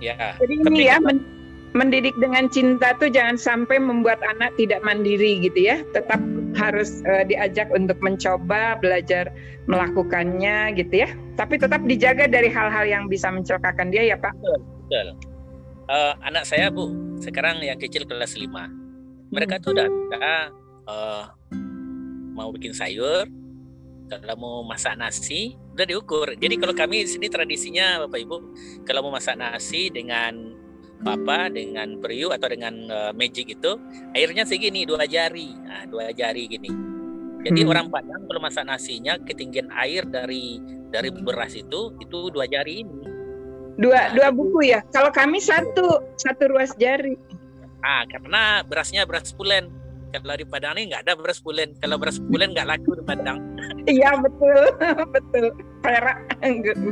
Ya. Jadi ini ya men- mendidik dengan cinta tuh jangan sampai membuat anak tidak mandiri gitu ya. Tetap harus eh, diajak untuk mencoba, belajar melakukannya gitu ya. Tapi tetap dijaga dari hal-hal yang bisa mencelakakan dia ya Pak. Betul. Eh, anak saya Bu, sekarang yang kecil kelas 5. Mereka tuh udah bisa, eh, mau bikin sayur, kalau mau masak nasi udah diukur. Jadi kalau kami di sini tradisinya Bapak Ibu, kalau mau masak nasi dengan papa dengan periuk atau dengan eh, magic itu airnya segini dua jari, nah, dua jari gini. Jadi Hmm. orang Padang kalau masak nasinya ketinggian air dari dari beras itu itu dua jari ini. Dua dua buku ya. Kalau kami satu satu ruas jari. Ah, karena berasnya beras pulen. Kalau di Padang ini nggak ada beras pulen. Kalau beras pulen nggak laku di Padang. Iya betul <laughs> betul. Perak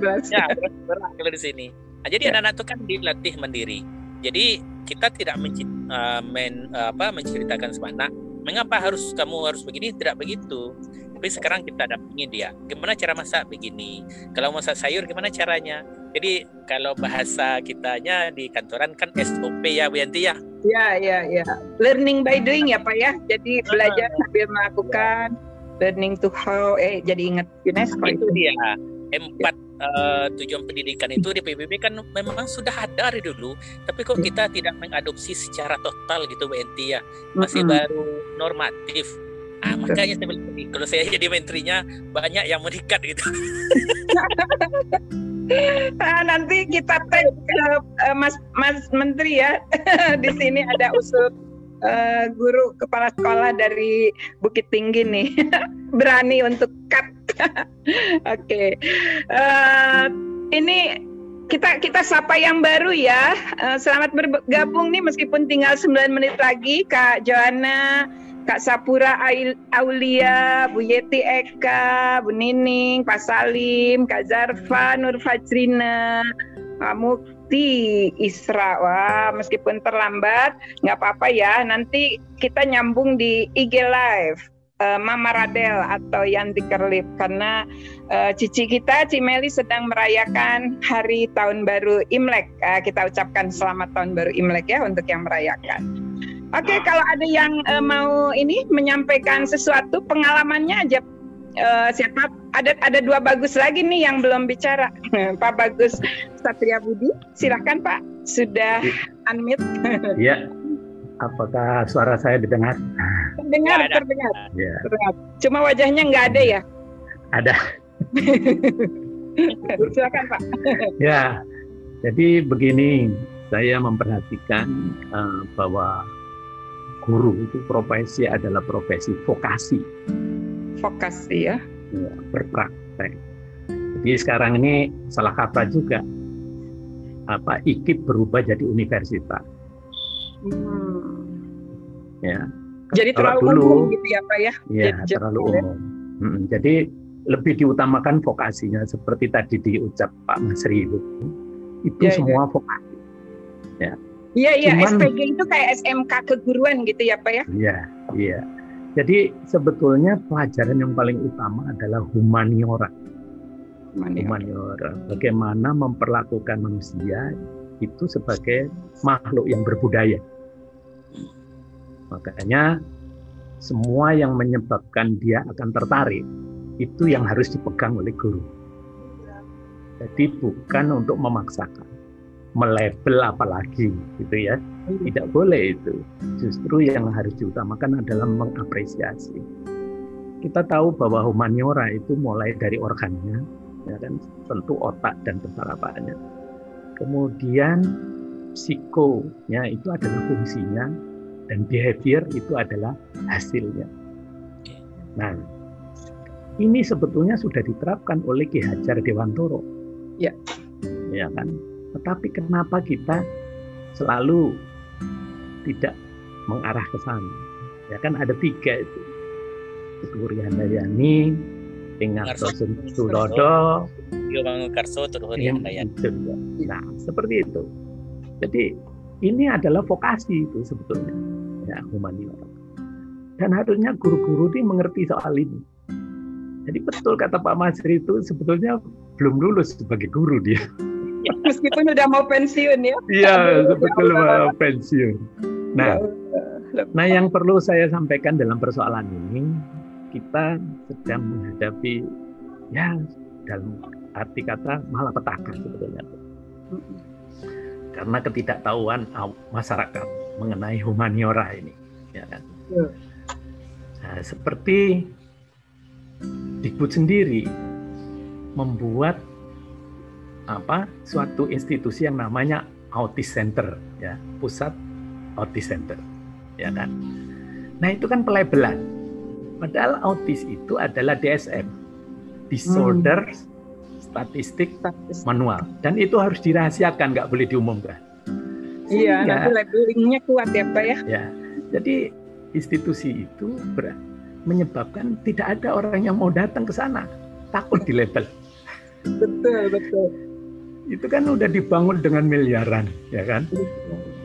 beras. Ya, beras beras kalau di sini. Nah, jadi Ya. anak-anak itu kan dilatih mandiri. Jadi kita tidak menci- eh, men- apa, menceritakan sama anak, mengapa harus kamu harus begini? Tidak begitu. Tapi sekarang kita dampingi dia. Gimana cara masak begini? Kalau masak sayur gimana caranya? Jadi kalau bahasa kitanya di kantoran kan SOP ya Bu Yanti ya. Ya ya ya. Learning by doing ya Pak ya. Jadi belajar sambil melakukan. Learning to how. Eh jadi ingat UNESCO itu itu. dia empat eh, tujuan pendidikan itu di PBB kan memang sudah ada dari dulu. Tapi kok kita tidak mengadopsi secara total gitu Bu Enti ya? Masih Mm-mm. baru normatif. Ah, makanya saya bilang kalau saya jadi menterinya banyak yang meningkat gitu. <laughs> Ah, nanti kita tag ke eh, Mas Mas Menteri ya. <laughs> Di sini ada usul eh, guru kepala sekolah dari Bukit Tinggi nih. <laughs> Berani untuk cut. <laughs> Oke. Eh, ini kita kita sapa yang baru ya. Eh, selamat bergabung nih meskipun tinggal 9 menit lagi Kak Joanna, Kak Sapura Aulia, Bu Yeti Eka, Bu Nining, Pak Salim, Kak Zarfa, Nur Fajrina, Pak Mukti, Isra. Wah, meskipun terlambat, nggak apa-apa ya. Nanti kita nyambung di IG Live. eh, Mama Radel atau Yanti Kerlip karena eh, cici kita Cimeli sedang merayakan hari tahun baru Imlek. Eh, kita ucapkan selamat tahun baru Imlek ya untuk yang merayakan. Oke, kalau ada yang eh, mau ini menyampaikan sesuatu pengalamannya aja eh, siapa ada ada dua bagus lagi nih yang belum bicara. <laughs> Pak Bagus Satria Budi, silahkan Pak. Sudah unmute. <laughs> Ya, apakah suara saya didengar? Terdengar, terdengar, Ya, terdengar. Cuma wajahnya nggak ada ya. ada. <laughs> Silakan Pak. Ya, jadi begini, saya memperhatikan eh, bahwa guru itu profesi adalah profesi vokasi, Vokasi ya. ya, berpraktek. Jadi sekarang ini salah kata juga apa IKIP berubah jadi universitas. Hmm. Ya, Jadi terlalu dulu- umum gitu ya Pak ya. ya Jadi- terlalu jadi- umum. Mm, Jadi lebih diutamakan vokasinya seperti tadi diucap Pak Masri itu. Itu Ya, ya. semua vokasi. Iya iya Cuman- SPG itu kayak SMK keguruan gitu ya Pak ya. Iya, iya. Jadi sebetulnya pelajaran yang paling utama adalah humaniora. Humaniora. Bagaimana memperlakukan manusia itu sebagai makhluk yang berbudaya. Makanya semua yang menyebabkan dia akan tertarik itu yang harus dipegang oleh guru. Jadi bukan untuk memaksakan, melabel apalagi gitu ya. Tidak boleh itu. Justru yang harus diutamakan adalah mengapresiasi. Kita tahu bahwa humaniora itu mulai dari organnya, ya kan, tentu otak dan kesarapannya. Kemudian psikonya itu adalah fungsinya dan behavior itu adalah hasilnya. Nah, ini sebetulnya sudah diterapkan oleh Ki Hajar Dewantoro. Ya. Ya kan? Tetapi kenapa kita selalu tidak mengarah ke sana? Ya kan ada tiga itu. Turi Handayani, Ingat Ngarso. Sulodo, Yo Bang Karso terus yang Dayan. itu. Nah, seperti itu. Jadi ini adalah vokasi itu sebetulnya, ya humaniora. Dan harusnya guru-guru ini mengerti soal ini. Jadi betul kata Pak Masri itu sebetulnya belum lulus sebagai guru dia. Meskipun udah mau pensiun ya. Iya, betul mau pensiun. Nah, nah yang perlu saya sampaikan dalam persoalan ini, kita sedang menghadapi ya dalam arti kata malapetaka sebetulnya. Karena ketidaktahuan masyarakat mengenai humaniora ini, ya kan. Nah, seperti Dikbud sendiri membuat apa suatu institusi yang namanya Autis Center ya pusat Autis Center ya kan? Nah itu kan pelabelan. Padahal autis itu adalah DSM disorder hmm. statistik manual. Dan itu harus dirahasiakan nggak boleh diumumkan. Iya nanti labelingnya kuat ya pak ya? Ya jadi institusi itu ber menyebabkan tidak ada orang yang mau datang ke sana. Takut di label betul betul itu kan udah dibangun dengan miliaran ya kan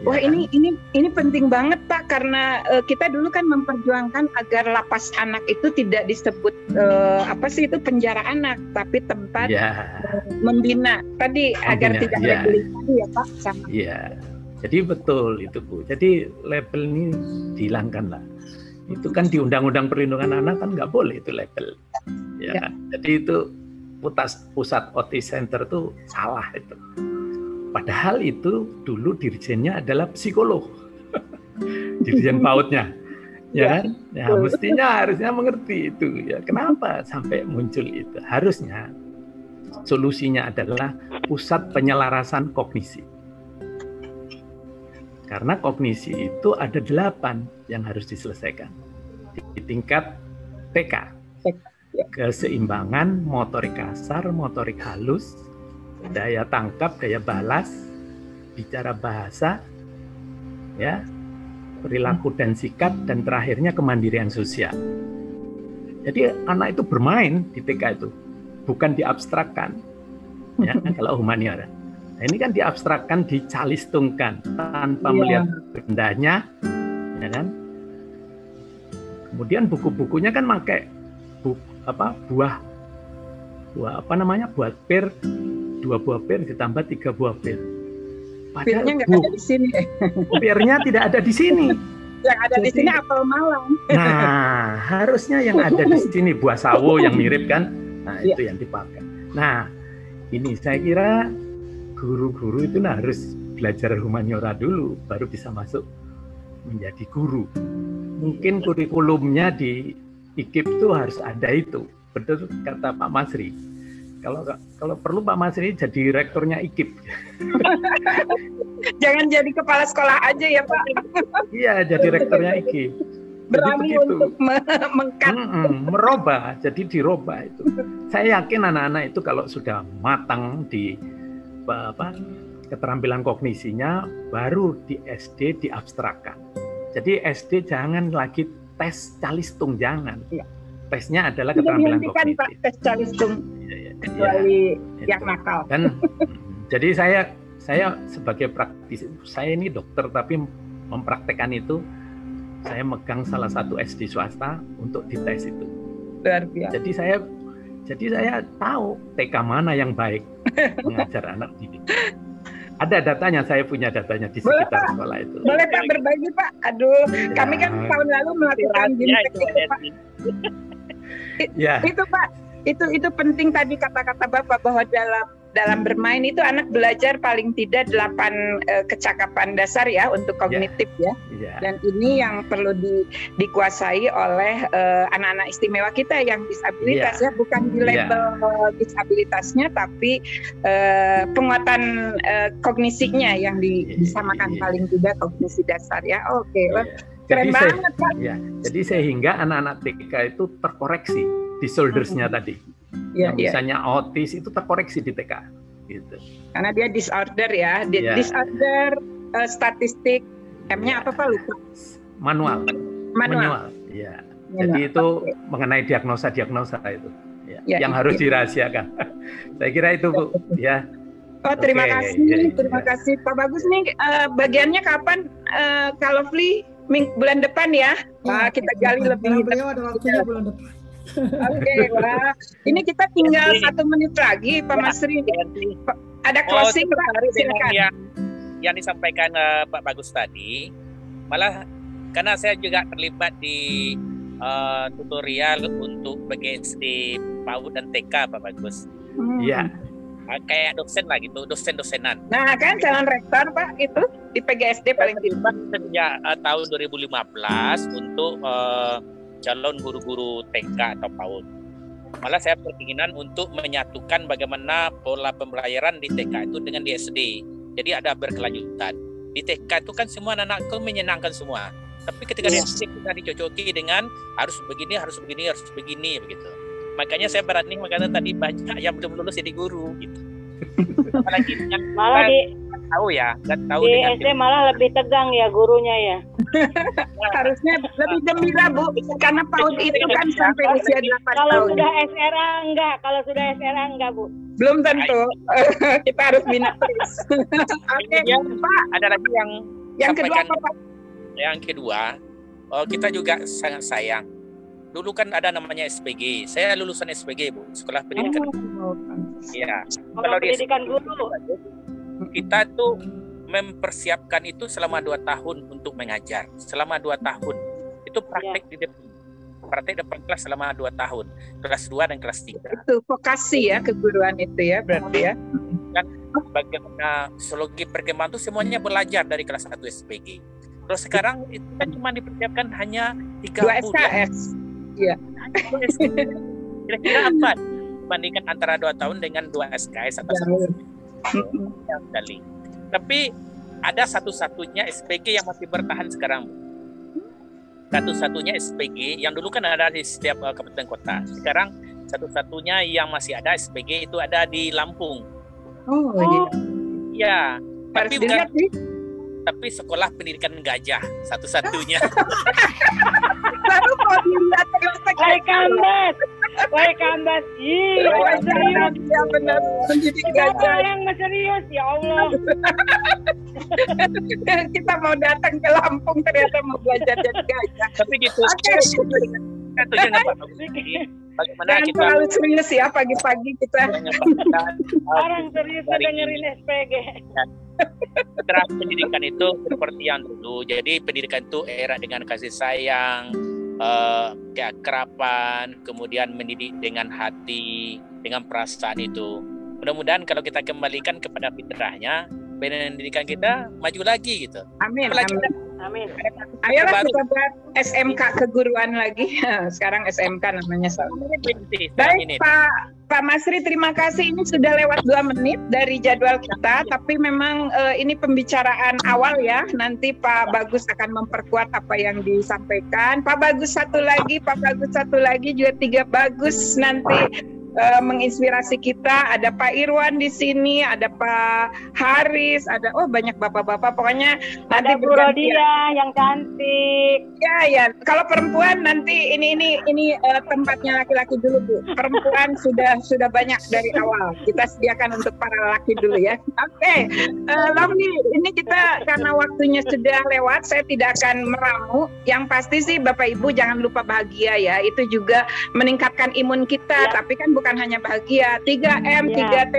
Wah ya ini kan? ini ini penting banget Pak karena uh, kita dulu kan memperjuangkan agar lapas anak itu tidak disebut uh, apa sih itu penjara anak tapi tempat ya. membina tadi membina, agar tidak ya. tadi ya Pak sama. Iya. Jadi betul itu Bu. Jadi label ini dihilangkan lah itu kan di Undang-Undang Perlindungan Anak kan nggak boleh itu label, ya, ya. Kan? Jadi itu putas, pusat otis center itu salah itu. Padahal itu dulu dirjennya adalah psikolog, <laughs> dirjen pautnya, ya, ya kan? Ya mestinya harusnya mengerti itu ya. Kenapa sampai muncul itu? Harusnya solusinya adalah pusat penyelarasan kognisi. Karena kognisi itu ada delapan yang harus diselesaikan di tingkat TK. Keseimbangan motorik kasar, motorik halus, daya tangkap, daya balas, bicara bahasa, ya, perilaku dan sikap, dan terakhirnya kemandirian sosial. Jadi anak itu bermain di TK itu, bukan diabstrakkan. Ya, <laughs> kalau humaniora. Nah, ini kan diabstrakkan, dicalistungkan tanpa yeah. melihat bendanya, ya kan? Kemudian buku-bukunya kan pakai bu, apa buah buah apa namanya buat pir dua buah pir ditambah tiga buah pir. Padahal Pirnya nggak ada di sini. Pirnya tidak ada di sini. Yang ada Jadi, di sini apel malang. Nah, harusnya yang ada di sini buah sawo yang mirip kan. Nah, itu yang dipakai. Nah, ini saya kira guru-guru itu nah, harus belajar humaniora dulu baru bisa masuk menjadi guru. Mungkin kurikulumnya di IKIP itu harus ada itu. Betul kata Pak Masri. Kalau kalau perlu Pak Masri jadi rektornya IKIP. <laughs> Jangan jadi kepala sekolah aja ya Pak. iya, jadi rektornya IKIP. Berani untuk <laughs> mengkat. Mm merubah, jadi dirubah itu. Saya yakin anak-anak itu kalau sudah matang di apa keterampilan kognisinya baru di SD diabstrakkan. Jadi SD jangan lagi tes calistung jangan. Ya. Tesnya adalah keterampilan kognitif. Pak tes calistung ya, ya, kecuali ya, yang nakal. Dan <laughs> jadi saya saya sebagai praktisi saya ini dokter tapi mempraktekkan itu saya megang salah satu SD swasta untuk dites itu. Luar biasa. Jadi saya jadi saya tahu TK mana yang baik <laughs> mengajar anak didik. Ada datanya, saya punya datanya di sekitar Boleh, sekolah itu. Boleh Pak berbagi Pak. Aduh, ya. kami kan tahun lalu melakukan ya, itu, Pak. ya. Itu Pak, itu itu penting tadi kata-kata Bapak bahwa dalam dalam bermain itu anak belajar paling tidak delapan uh, kecakapan dasar ya untuk kognitif yeah. ya. Yeah. Dan ini yang perlu di, dikuasai oleh eh, anak-anak istimewa kita yang disabilitas yeah. ya, bukan di iya. label yeah. disabilitasnya tapi uh, penguatan uh, kognisinya yang di, yeah. disamakan yeah. paling tidak kognisi dasar ya. Oke. Okay. Iya. Yeah. Keren jadi banget, Pak. Ya, jadi sehingga anak-anak TK itu terkoreksi disorders-nya hmm. tadi ya, yang ya. misalnya autis itu terkoreksi di TK gitu. Karena dia disorder ya, di, ya. disorder uh, statistik M-nya ya. apa Pak lupa? Manual. Manual. Manual. Ya. Jadi itu okay. mengenai diagnosa-diagnosa itu ya, ya, yang ya, harus ya. dirahasiakan. <laughs> Saya kira itu Bu ya. Oh terima okay. kasih, ya, terima ya. kasih Pak Bagus nih uh, bagiannya kapan uh, kalau Fli bulan depan ya, ya kita gali lebih. Beliau ada waktunya bulan depan. Oke, wah. Ini kita tinggal satu menit lagi, Pak Masri. Ada closing, oh, Pak. Silakan. Yang, yang disampaikan uh, Pak Bagus tadi, malah karena saya juga terlibat di uh, tutorial untuk BGSD PAUD dan TK Pak Bagus. Iya. Hmm. Kayak dosen lah gitu, dosen-dosenan. Nah kan calon rektor Pak itu di PGSD paling tidak. Sejak uh, tahun 2015 untuk uh, calon guru-guru TK atau PAUD. Malah saya berkeinginan untuk menyatukan bagaimana pola pembelajaran di TK itu dengan di SD. Jadi ada berkelanjutan. Di TK itu kan semua anak-anak itu menyenangkan semua. Tapi ketika di SD kita dicocoki dengan harus begini, harus begini, harus begini begitu. Makanya saya berani makanya tadi banyak yang belum lulus jadi guru gitu. <laughs> Apalagi yang malah di tahu ya, nggak tahu di SD malah lebih tegang ya gurunya ya. <laughs> Harusnya lebih gembira Bu, karena PAUD itu kan sampai usia 8 tahun. Kalau sudah SRA enggak, kalau sudah SRA enggak Bu. Belum tentu. <laughs> Kita harus bina terus. <laughs> Oke, okay. Pak. Ada lagi yang yang kedua apa Pak? Yang kedua, oh, kita juga sangat sayang dulu kan ada namanya SPG. Saya lulusan SPG, Bu, Sekolah Pendidikan oh, Iya. Kalau pendidikan guru. Kita tuh mempersiapkan itu selama dua tahun untuk mengajar. Selama dua tahun. Itu praktek ya. di depan. Praktek depan kelas selama dua tahun. Kelas 2 dan kelas 3. Itu vokasi ya, keguruan itu ya berarti ya. Dan bagaimana psikologi perkembangan itu semuanya belajar dari kelas 1 SPG. Terus sekarang itu kan cuma dipersiapkan hanya 30 Dua SKS. Iya. Kira-kira apa dibandingkan antara dua tahun dengan dua SKS atau Jauh. Sekali. Tapi ada satu-satunya SPG yang masih bertahan sekarang. Satu-satunya SPG yang dulu kan ada di setiap uh, kabupaten kota. Sekarang satu-satunya yang masih ada SPG itu ada di Lampung. Oh, iya. Ya, tapi bukan dilihat. Tapi sekolah pendidikan gajah satu-satunya. <laughs> Baru mau dilihat Hai Kambas. Hai Kambas. Iya, serius. Ya benar. Gajah. yang serius ya Allah. <laughs> Kita mau datang ke Lampung ternyata mau belajar jadi gajah. tapi gitu. Oke. Dengan Pak Bagus tadi. Bagaimana Jangan kita terlalu serius ya pagi-pagi kita. menyempatkan uh, Orang serius Hari dengerin SPG. Terang pendidikan itu seperti yang dulu. Jadi pendidikan itu era dengan kasih sayang, eh, keakraban, kemudian mendidik dengan hati, dengan perasaan itu. Mudah-mudahan kalau kita kembalikan kepada fitrahnya, pendidikan kita maju lagi gitu. Amin. Apalagi amin. Amin. Ayolah kita buat SMK keguruan lagi. <laughs> Sekarang SMK namanya. Baik ini. Pak Pak Masri, terima kasih. Ini sudah lewat dua menit dari jadwal kita, tapi memang eh, ini pembicaraan awal ya. Nanti Pak Bagus akan memperkuat apa yang disampaikan. Pak Bagus satu lagi, Pak Bagus satu lagi, juga tiga bagus nanti eh, menginspirasi kita. Ada Pak Irwan di sini, ada Pak Haris, ada oh banyak bapak-bapak. Pokoknya nanti Ada Bu bergantian. Rodia yang cantik. Ya ya, kalau perempuan nanti ini ini ini eh, tempatnya laki-laki dulu bu. Perempuan <laughs> sudah sudah banyak dari awal. Kita sediakan untuk para laki dulu ya. Oke, Eh, Lovely, ini kita karena waktunya sudah lewat, saya tidak akan meramu. Yang pasti sih Bapak Ibu jangan lupa bahagia ya. Itu juga meningkatkan imun kita. Ya. Tapi kan bukan hanya bahagia. 3M, Ya. 3T,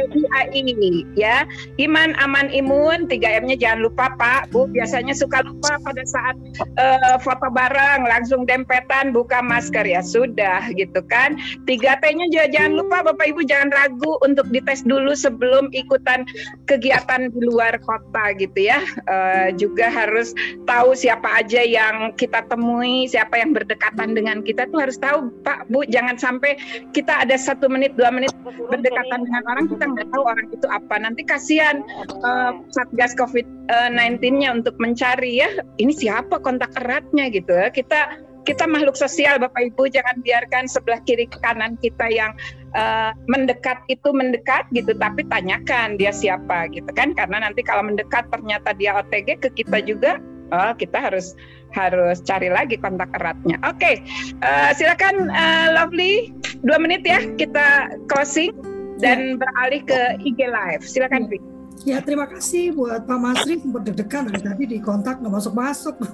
I ya. Iman, aman, imun. 3M-nya jangan lupa Pak, Bu. Biasanya suka lupa pada saat eh, foto bareng langsung dempetan buka masker ya sudah gitu kan 3T-nya juga jangan lupa Bapak Ibu jangan ragu untuk dites dulu sebelum ikutan kegiatan di luar kota gitu ya Eh, juga harus tahu siapa aja yang kita temui siapa yang berdekatan dengan kita tuh harus tahu Pak Bu jangan sampai kita ada satu menit dua menit berdekatan dengan orang kita nggak tahu orang itu apa. Nanti kasihan eh, Satgas COVID-19-nya untuk mencari ya ini siapa kontak eratnya gitu ya. Kita kita makhluk sosial Bapak Ibu jangan biarkan sebelah kiri kanan kita yang eh, mendekat itu mendekat gitu tapi tanyakan dia siapa gitu kan. Karena nanti kalau mendekat ternyata dia OTG ke kita juga oh, kita harus harus cari lagi kontak eratnya. Oke, eh, silakan eh, Lovely dua menit ya kita closing dan beralih ke IG live. Silakan Vi. Ya terima kasih buat Pak Masri sempat deg-degan dari tadi di kontak nggak masuk-masuk. <laughs>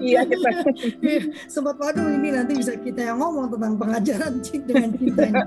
Iya kita. <laughs> sempat waduh ini nanti bisa kita yang ngomong tentang pengajaran cinta <laughs> dengan cinta ini.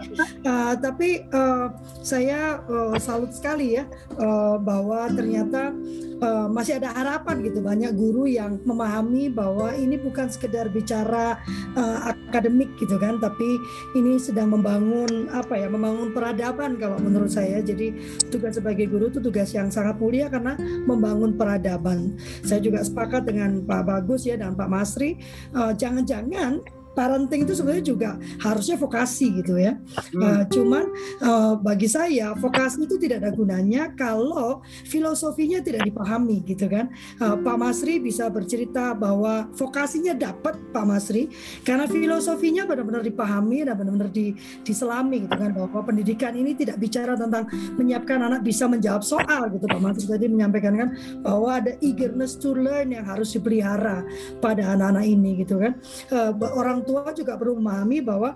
Uh, tapi uh, saya uh, salut sekali ya uh, bahwa ternyata uh, masih ada harapan gitu banyak guru yang memahami bahwa ini bukan sekedar bicara uh, akademik gitu kan, tapi ini sedang membangun apa ya membangun peradaban kalau menurut saya. Jadi tugas sebagai guru itu tugas yang sangat mulia karena membangun peradaban. Saya juga sepakat dengan Pak Bagus ya dan Pak Masri, uh, jangan-jangan parenting itu sebenarnya juga harusnya vokasi gitu ya. Hmm. Uh, cuman uh, bagi saya vokasi itu tidak ada gunanya kalau filosofinya tidak dipahami gitu kan. Uh, Pak Masri bisa bercerita bahwa vokasinya dapat Pak Masri karena filosofinya benar-benar dipahami dan benar-benar di, diselami gitu kan bahwa pendidikan ini tidak bicara tentang menyiapkan anak bisa menjawab soal gitu Pak Masri tadi menyampaikan kan bahwa ada eagerness to learn yang harus dipelihara pada anak-anak ini gitu kan. Uh, orang tua juga perlu memahami bahwa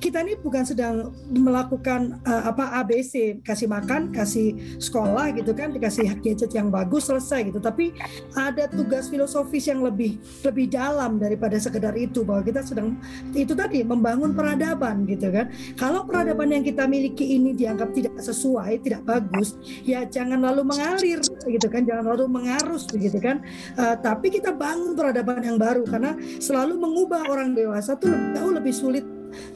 kita ini bukan sedang melakukan uh, apa ABC kasih makan kasih sekolah gitu kan dikasih gadget yang bagus selesai gitu. Tapi ada tugas filosofis yang lebih lebih dalam daripada sekedar itu bahwa kita sedang itu tadi membangun peradaban gitu kan. Kalau peradaban yang kita miliki ini dianggap tidak sesuai tidak bagus ya jangan lalu mengalir gitu kan jangan lalu mengarus begitu kan. Uh, tapi kita bangun peradaban yang baru karena selalu mengubah orang dewasa tuh jauh lebih sulit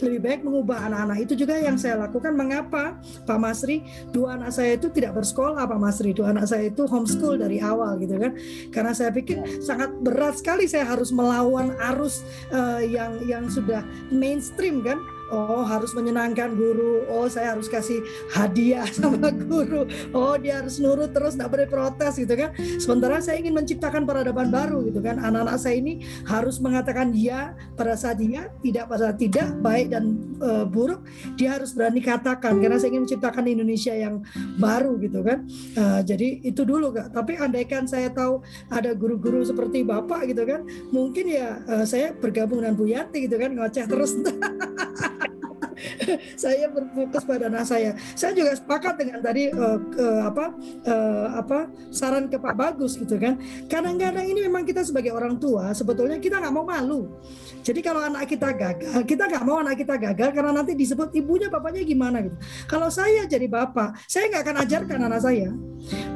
lebih baik mengubah anak-anak. Itu juga yang saya lakukan. Mengapa? Pak Masri dua anak saya itu tidak bersekolah Pak Masri. Dua anak saya itu homeschool dari awal gitu kan. Karena saya pikir sangat berat sekali saya harus melawan arus uh, yang yang sudah mainstream kan oh harus menyenangkan guru, oh saya harus kasih hadiah <laughs> sama guru, oh dia harus nurut terus nggak boleh protes gitu kan. Sementara saya ingin menciptakan peradaban baru gitu kan. Anak-anak saya ini harus mengatakan ya pada saat dia, tidak pada saat tidak, baik dan e, buruk, dia harus berani katakan karena saya ingin menciptakan Indonesia yang baru gitu kan. E, jadi itu dulu kak. Tapi andaikan saya tahu ada guru-guru seperti bapak gitu kan, mungkin ya e, saya bergabung dengan Bu Yati gitu kan ngoceh terus. <laughs> <laughs> saya berfokus pada anak saya. Saya juga sepakat dengan tadi uh, uh, apa uh, apa saran ke Pak Bagus gitu kan. Kadang-kadang ini memang kita sebagai orang tua sebetulnya kita nggak mau malu. Jadi kalau anak kita gagal, kita nggak mau anak kita gagal karena nanti disebut ibunya bapaknya gimana gitu. Kalau saya jadi bapak, saya nggak akan ajarkan anak saya.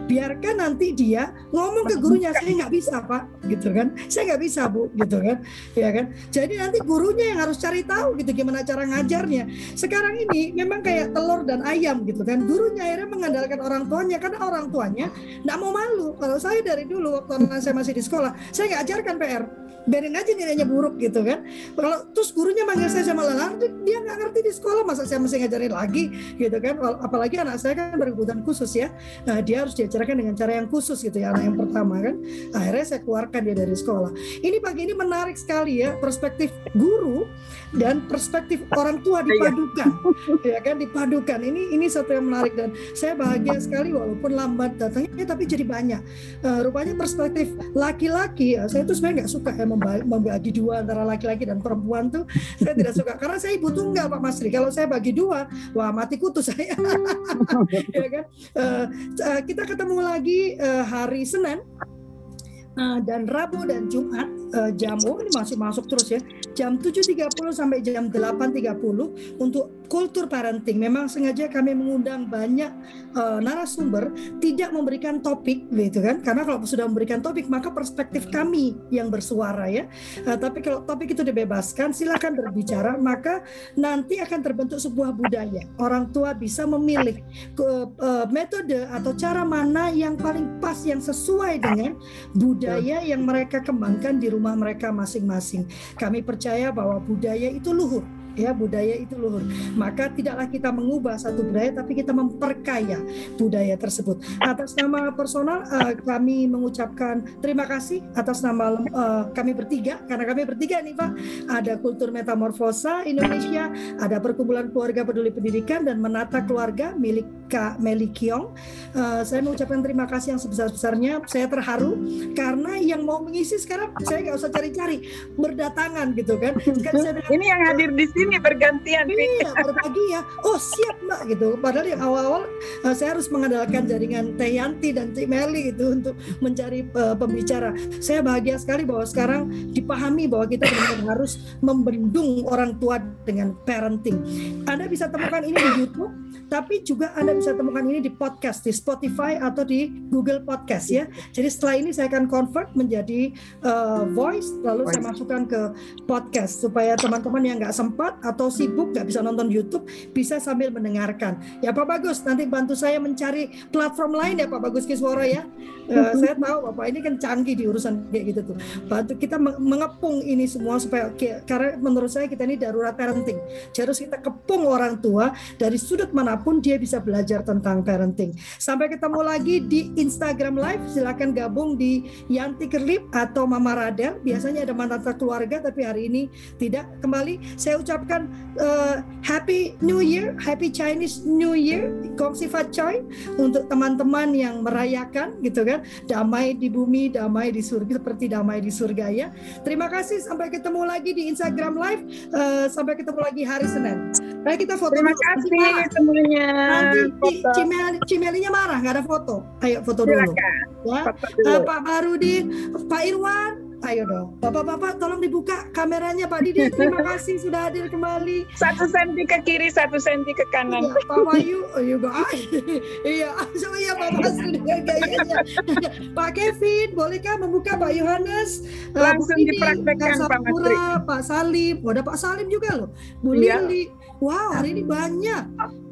Biarkan nanti dia ngomong ke gurunya saya nggak bisa pak, gitu kan? Saya nggak bisa bu, gitu kan? Ya kan? Jadi nanti gurunya yang harus cari tahu gitu gimana cara ngajarnya. Sekarang ini memang kayak telur dan ayam gitu kan. Gurunya akhirnya mengandalkan orang tuanya karena orang tuanya nggak mau malu. Kalau saya dari dulu waktu anak saya masih di sekolah, saya nggak ajarkan PR biarin aja nilainya buruk gitu kan. Kalau terus gurunya manggil saya sama lelah dia nggak ngerti di sekolah masa saya mesti ngajarin lagi gitu kan. Apalagi anak saya kan berkebutuhan khusus ya. Nah dia harus diajarkan dengan cara yang khusus gitu ya anak yang pertama kan. Akhirnya saya keluarkan dia dari sekolah. Ini pagi ini menarik sekali ya perspektif guru dan perspektif orang tua iya. dipadukan ya kan dipadukan. Ini ini satu yang menarik dan saya bahagia sekali walaupun lambat datangnya tapi jadi banyak. Uh, rupanya perspektif laki-laki ya, saya tuh sebenarnya nggak suka ya membagi dua antara laki-laki dan perempuan tuh saya tidak suka. Karena saya ibu tunggal Pak Masri? Kalau saya bagi dua wah mati kutu saya. <laughs> Ya kan? Uh, kita ketemu lagi uh, hari Senin uh, dan Rabu dan Jumat uh, jam oh ini masih masuk terus ya jam 7.30 sampai jam 8.30 untuk kultur parenting. Memang sengaja kami mengundang banyak uh, narasumber tidak memberikan topik gitu kan. Karena kalau sudah memberikan topik maka perspektif kami yang bersuara ya. Uh, tapi kalau topik itu dibebaskan silakan berbicara maka nanti akan terbentuk sebuah budaya. Orang tua bisa memilih ke, uh, metode atau cara mana yang paling pas yang sesuai dengan budaya yang mereka kembangkan di rumah mereka masing-masing. Kami percaya bahwa budaya itu luhur ya budaya itu luhur. Maka tidaklah kita mengubah satu budaya tapi kita memperkaya budaya tersebut. Atas nama personal uh, kami mengucapkan terima kasih atas nama uh, kami bertiga karena kami bertiga nih Pak. Ada Kultur Metamorfosa Indonesia, ada Perkumpulan Keluarga Peduli Pendidikan dan Menata Keluarga milik Kak Meli Kiong. Uh, saya mengucapkan terima kasih yang sebesar-besarnya. Saya terharu karena yang mau mengisi sekarang saya nggak usah cari-cari berdatangan gitu kan. <laughs> kan saya Ini yang hadir di sini sini bergantian. Iya, berbagi ya. Oh siap mbak gitu. Padahal yang awal-awal uh, saya harus mengandalkan jaringan Teh Yanti dan Cik Meli itu untuk mencari uh, pembicara. Saya bahagia sekali bahwa sekarang dipahami bahwa kita benar-benar <laughs> harus membendung orang tua dengan parenting. Anda bisa temukan ini di YouTube, tapi juga Anda bisa temukan ini di podcast di Spotify atau di Google Podcast ya. Jadi setelah ini saya akan convert menjadi uh, voice, lalu saya masukkan ke podcast supaya teman-teman yang nggak sempat atau sibuk nggak bisa nonton YouTube bisa sambil mendengarkan. Ya Pak Bagus, nanti bantu saya mencari platform lain ya Pak Bagus Kisworo ya. Uh, saya tahu Bapak ini kan canggih di urusan kayak gitu tuh. Bantu kita mengepung ini semua supaya karena menurut saya kita ini darurat parenting. Jadi harus kita kepung orang tua dari sudut mana pun dia bisa belajar tentang parenting. Sampai ketemu lagi di Instagram Live. Silakan gabung di Yanti Kerlip atau Mama Radel. Biasanya ada mantan keluarga tapi hari ini tidak. Kembali saya ucapkan uh, Happy New Year, Happy Chinese New Year, Gong Sifat Choi untuk teman-teman yang merayakan gitu kan. Damai di bumi, damai di surga seperti damai di surga ya. Terima kasih sampai ketemu lagi di Instagram Live. Uh, sampai ketemu lagi hari Senin. Baik kita foto Terima kasih kasih semuanya. Nanti Cimel, Cimelinya marah nggak ada foto. Ayo foto dulu. Silakan. Ya. Foto dulu. Uh, Pak Barudi, Pak Irwan, ayo dong. Bapak-bapak tolong dibuka kameranya Pak Didi. Terima <laughs> kasih sudah hadir kembali. Satu senti ke kiri, satu senti ke kanan. Iya, Pak Wahyu, oh juga. iya, so iya Pak Masri dengan gayanya. Pak Kevin, bolehkah membuka Pak Yohanes? Uh, Langsung Didi, dipraktekkan, Pak. Sapura, Pak Salim. Oh, ada Pak Salim juga loh. Bu Iya. Lili. Wow, hari ini banyak.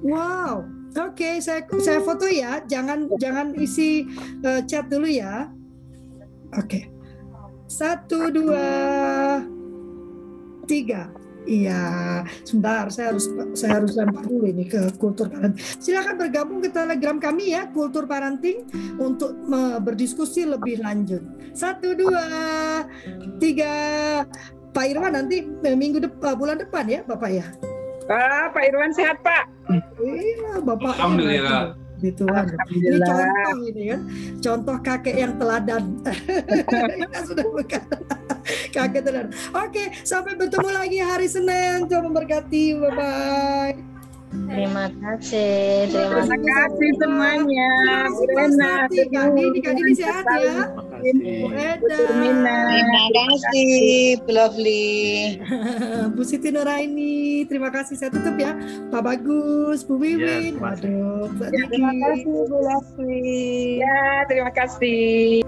Wow. Oke, saya saya foto ya. Jangan jangan isi uh, chat dulu ya. Oke. Satu, dua, tiga. Iya, sebentar. Saya harus saya harus lempar dulu ini ke kultur parenting. Silakan bergabung ke Telegram kami ya, kultur parenting untuk berdiskusi lebih lanjut. Satu, dua, tiga. Pak Irwan nanti eh, minggu depan, bulan depan ya, Bapak ya. Ah, Pak Irwan sehat Pak. Iya, Bapak. Alhamdulillah. Gitu kan. Ini contoh ini kan. Contoh kakek yang teladan. <laughs> Kita sudah bukan kakek teladan. Oke, sampai bertemu lagi hari Senin. Tuhan memberkati. Bye bye. Terima kasih. Terima Terima kasih semuanya. Bu Rena, Kak Dini sehat ya. Bu Eda. Terima kasih, Bu Lovely. <laughs> Bu Siti Nuraini, terima kasih. Saya tutup ya. Pak Bagus, Bu Wiwin, terima kasih. Waduh, Mbak Terima Diki. kasih, Bu Lovely. Ya, terima kasih.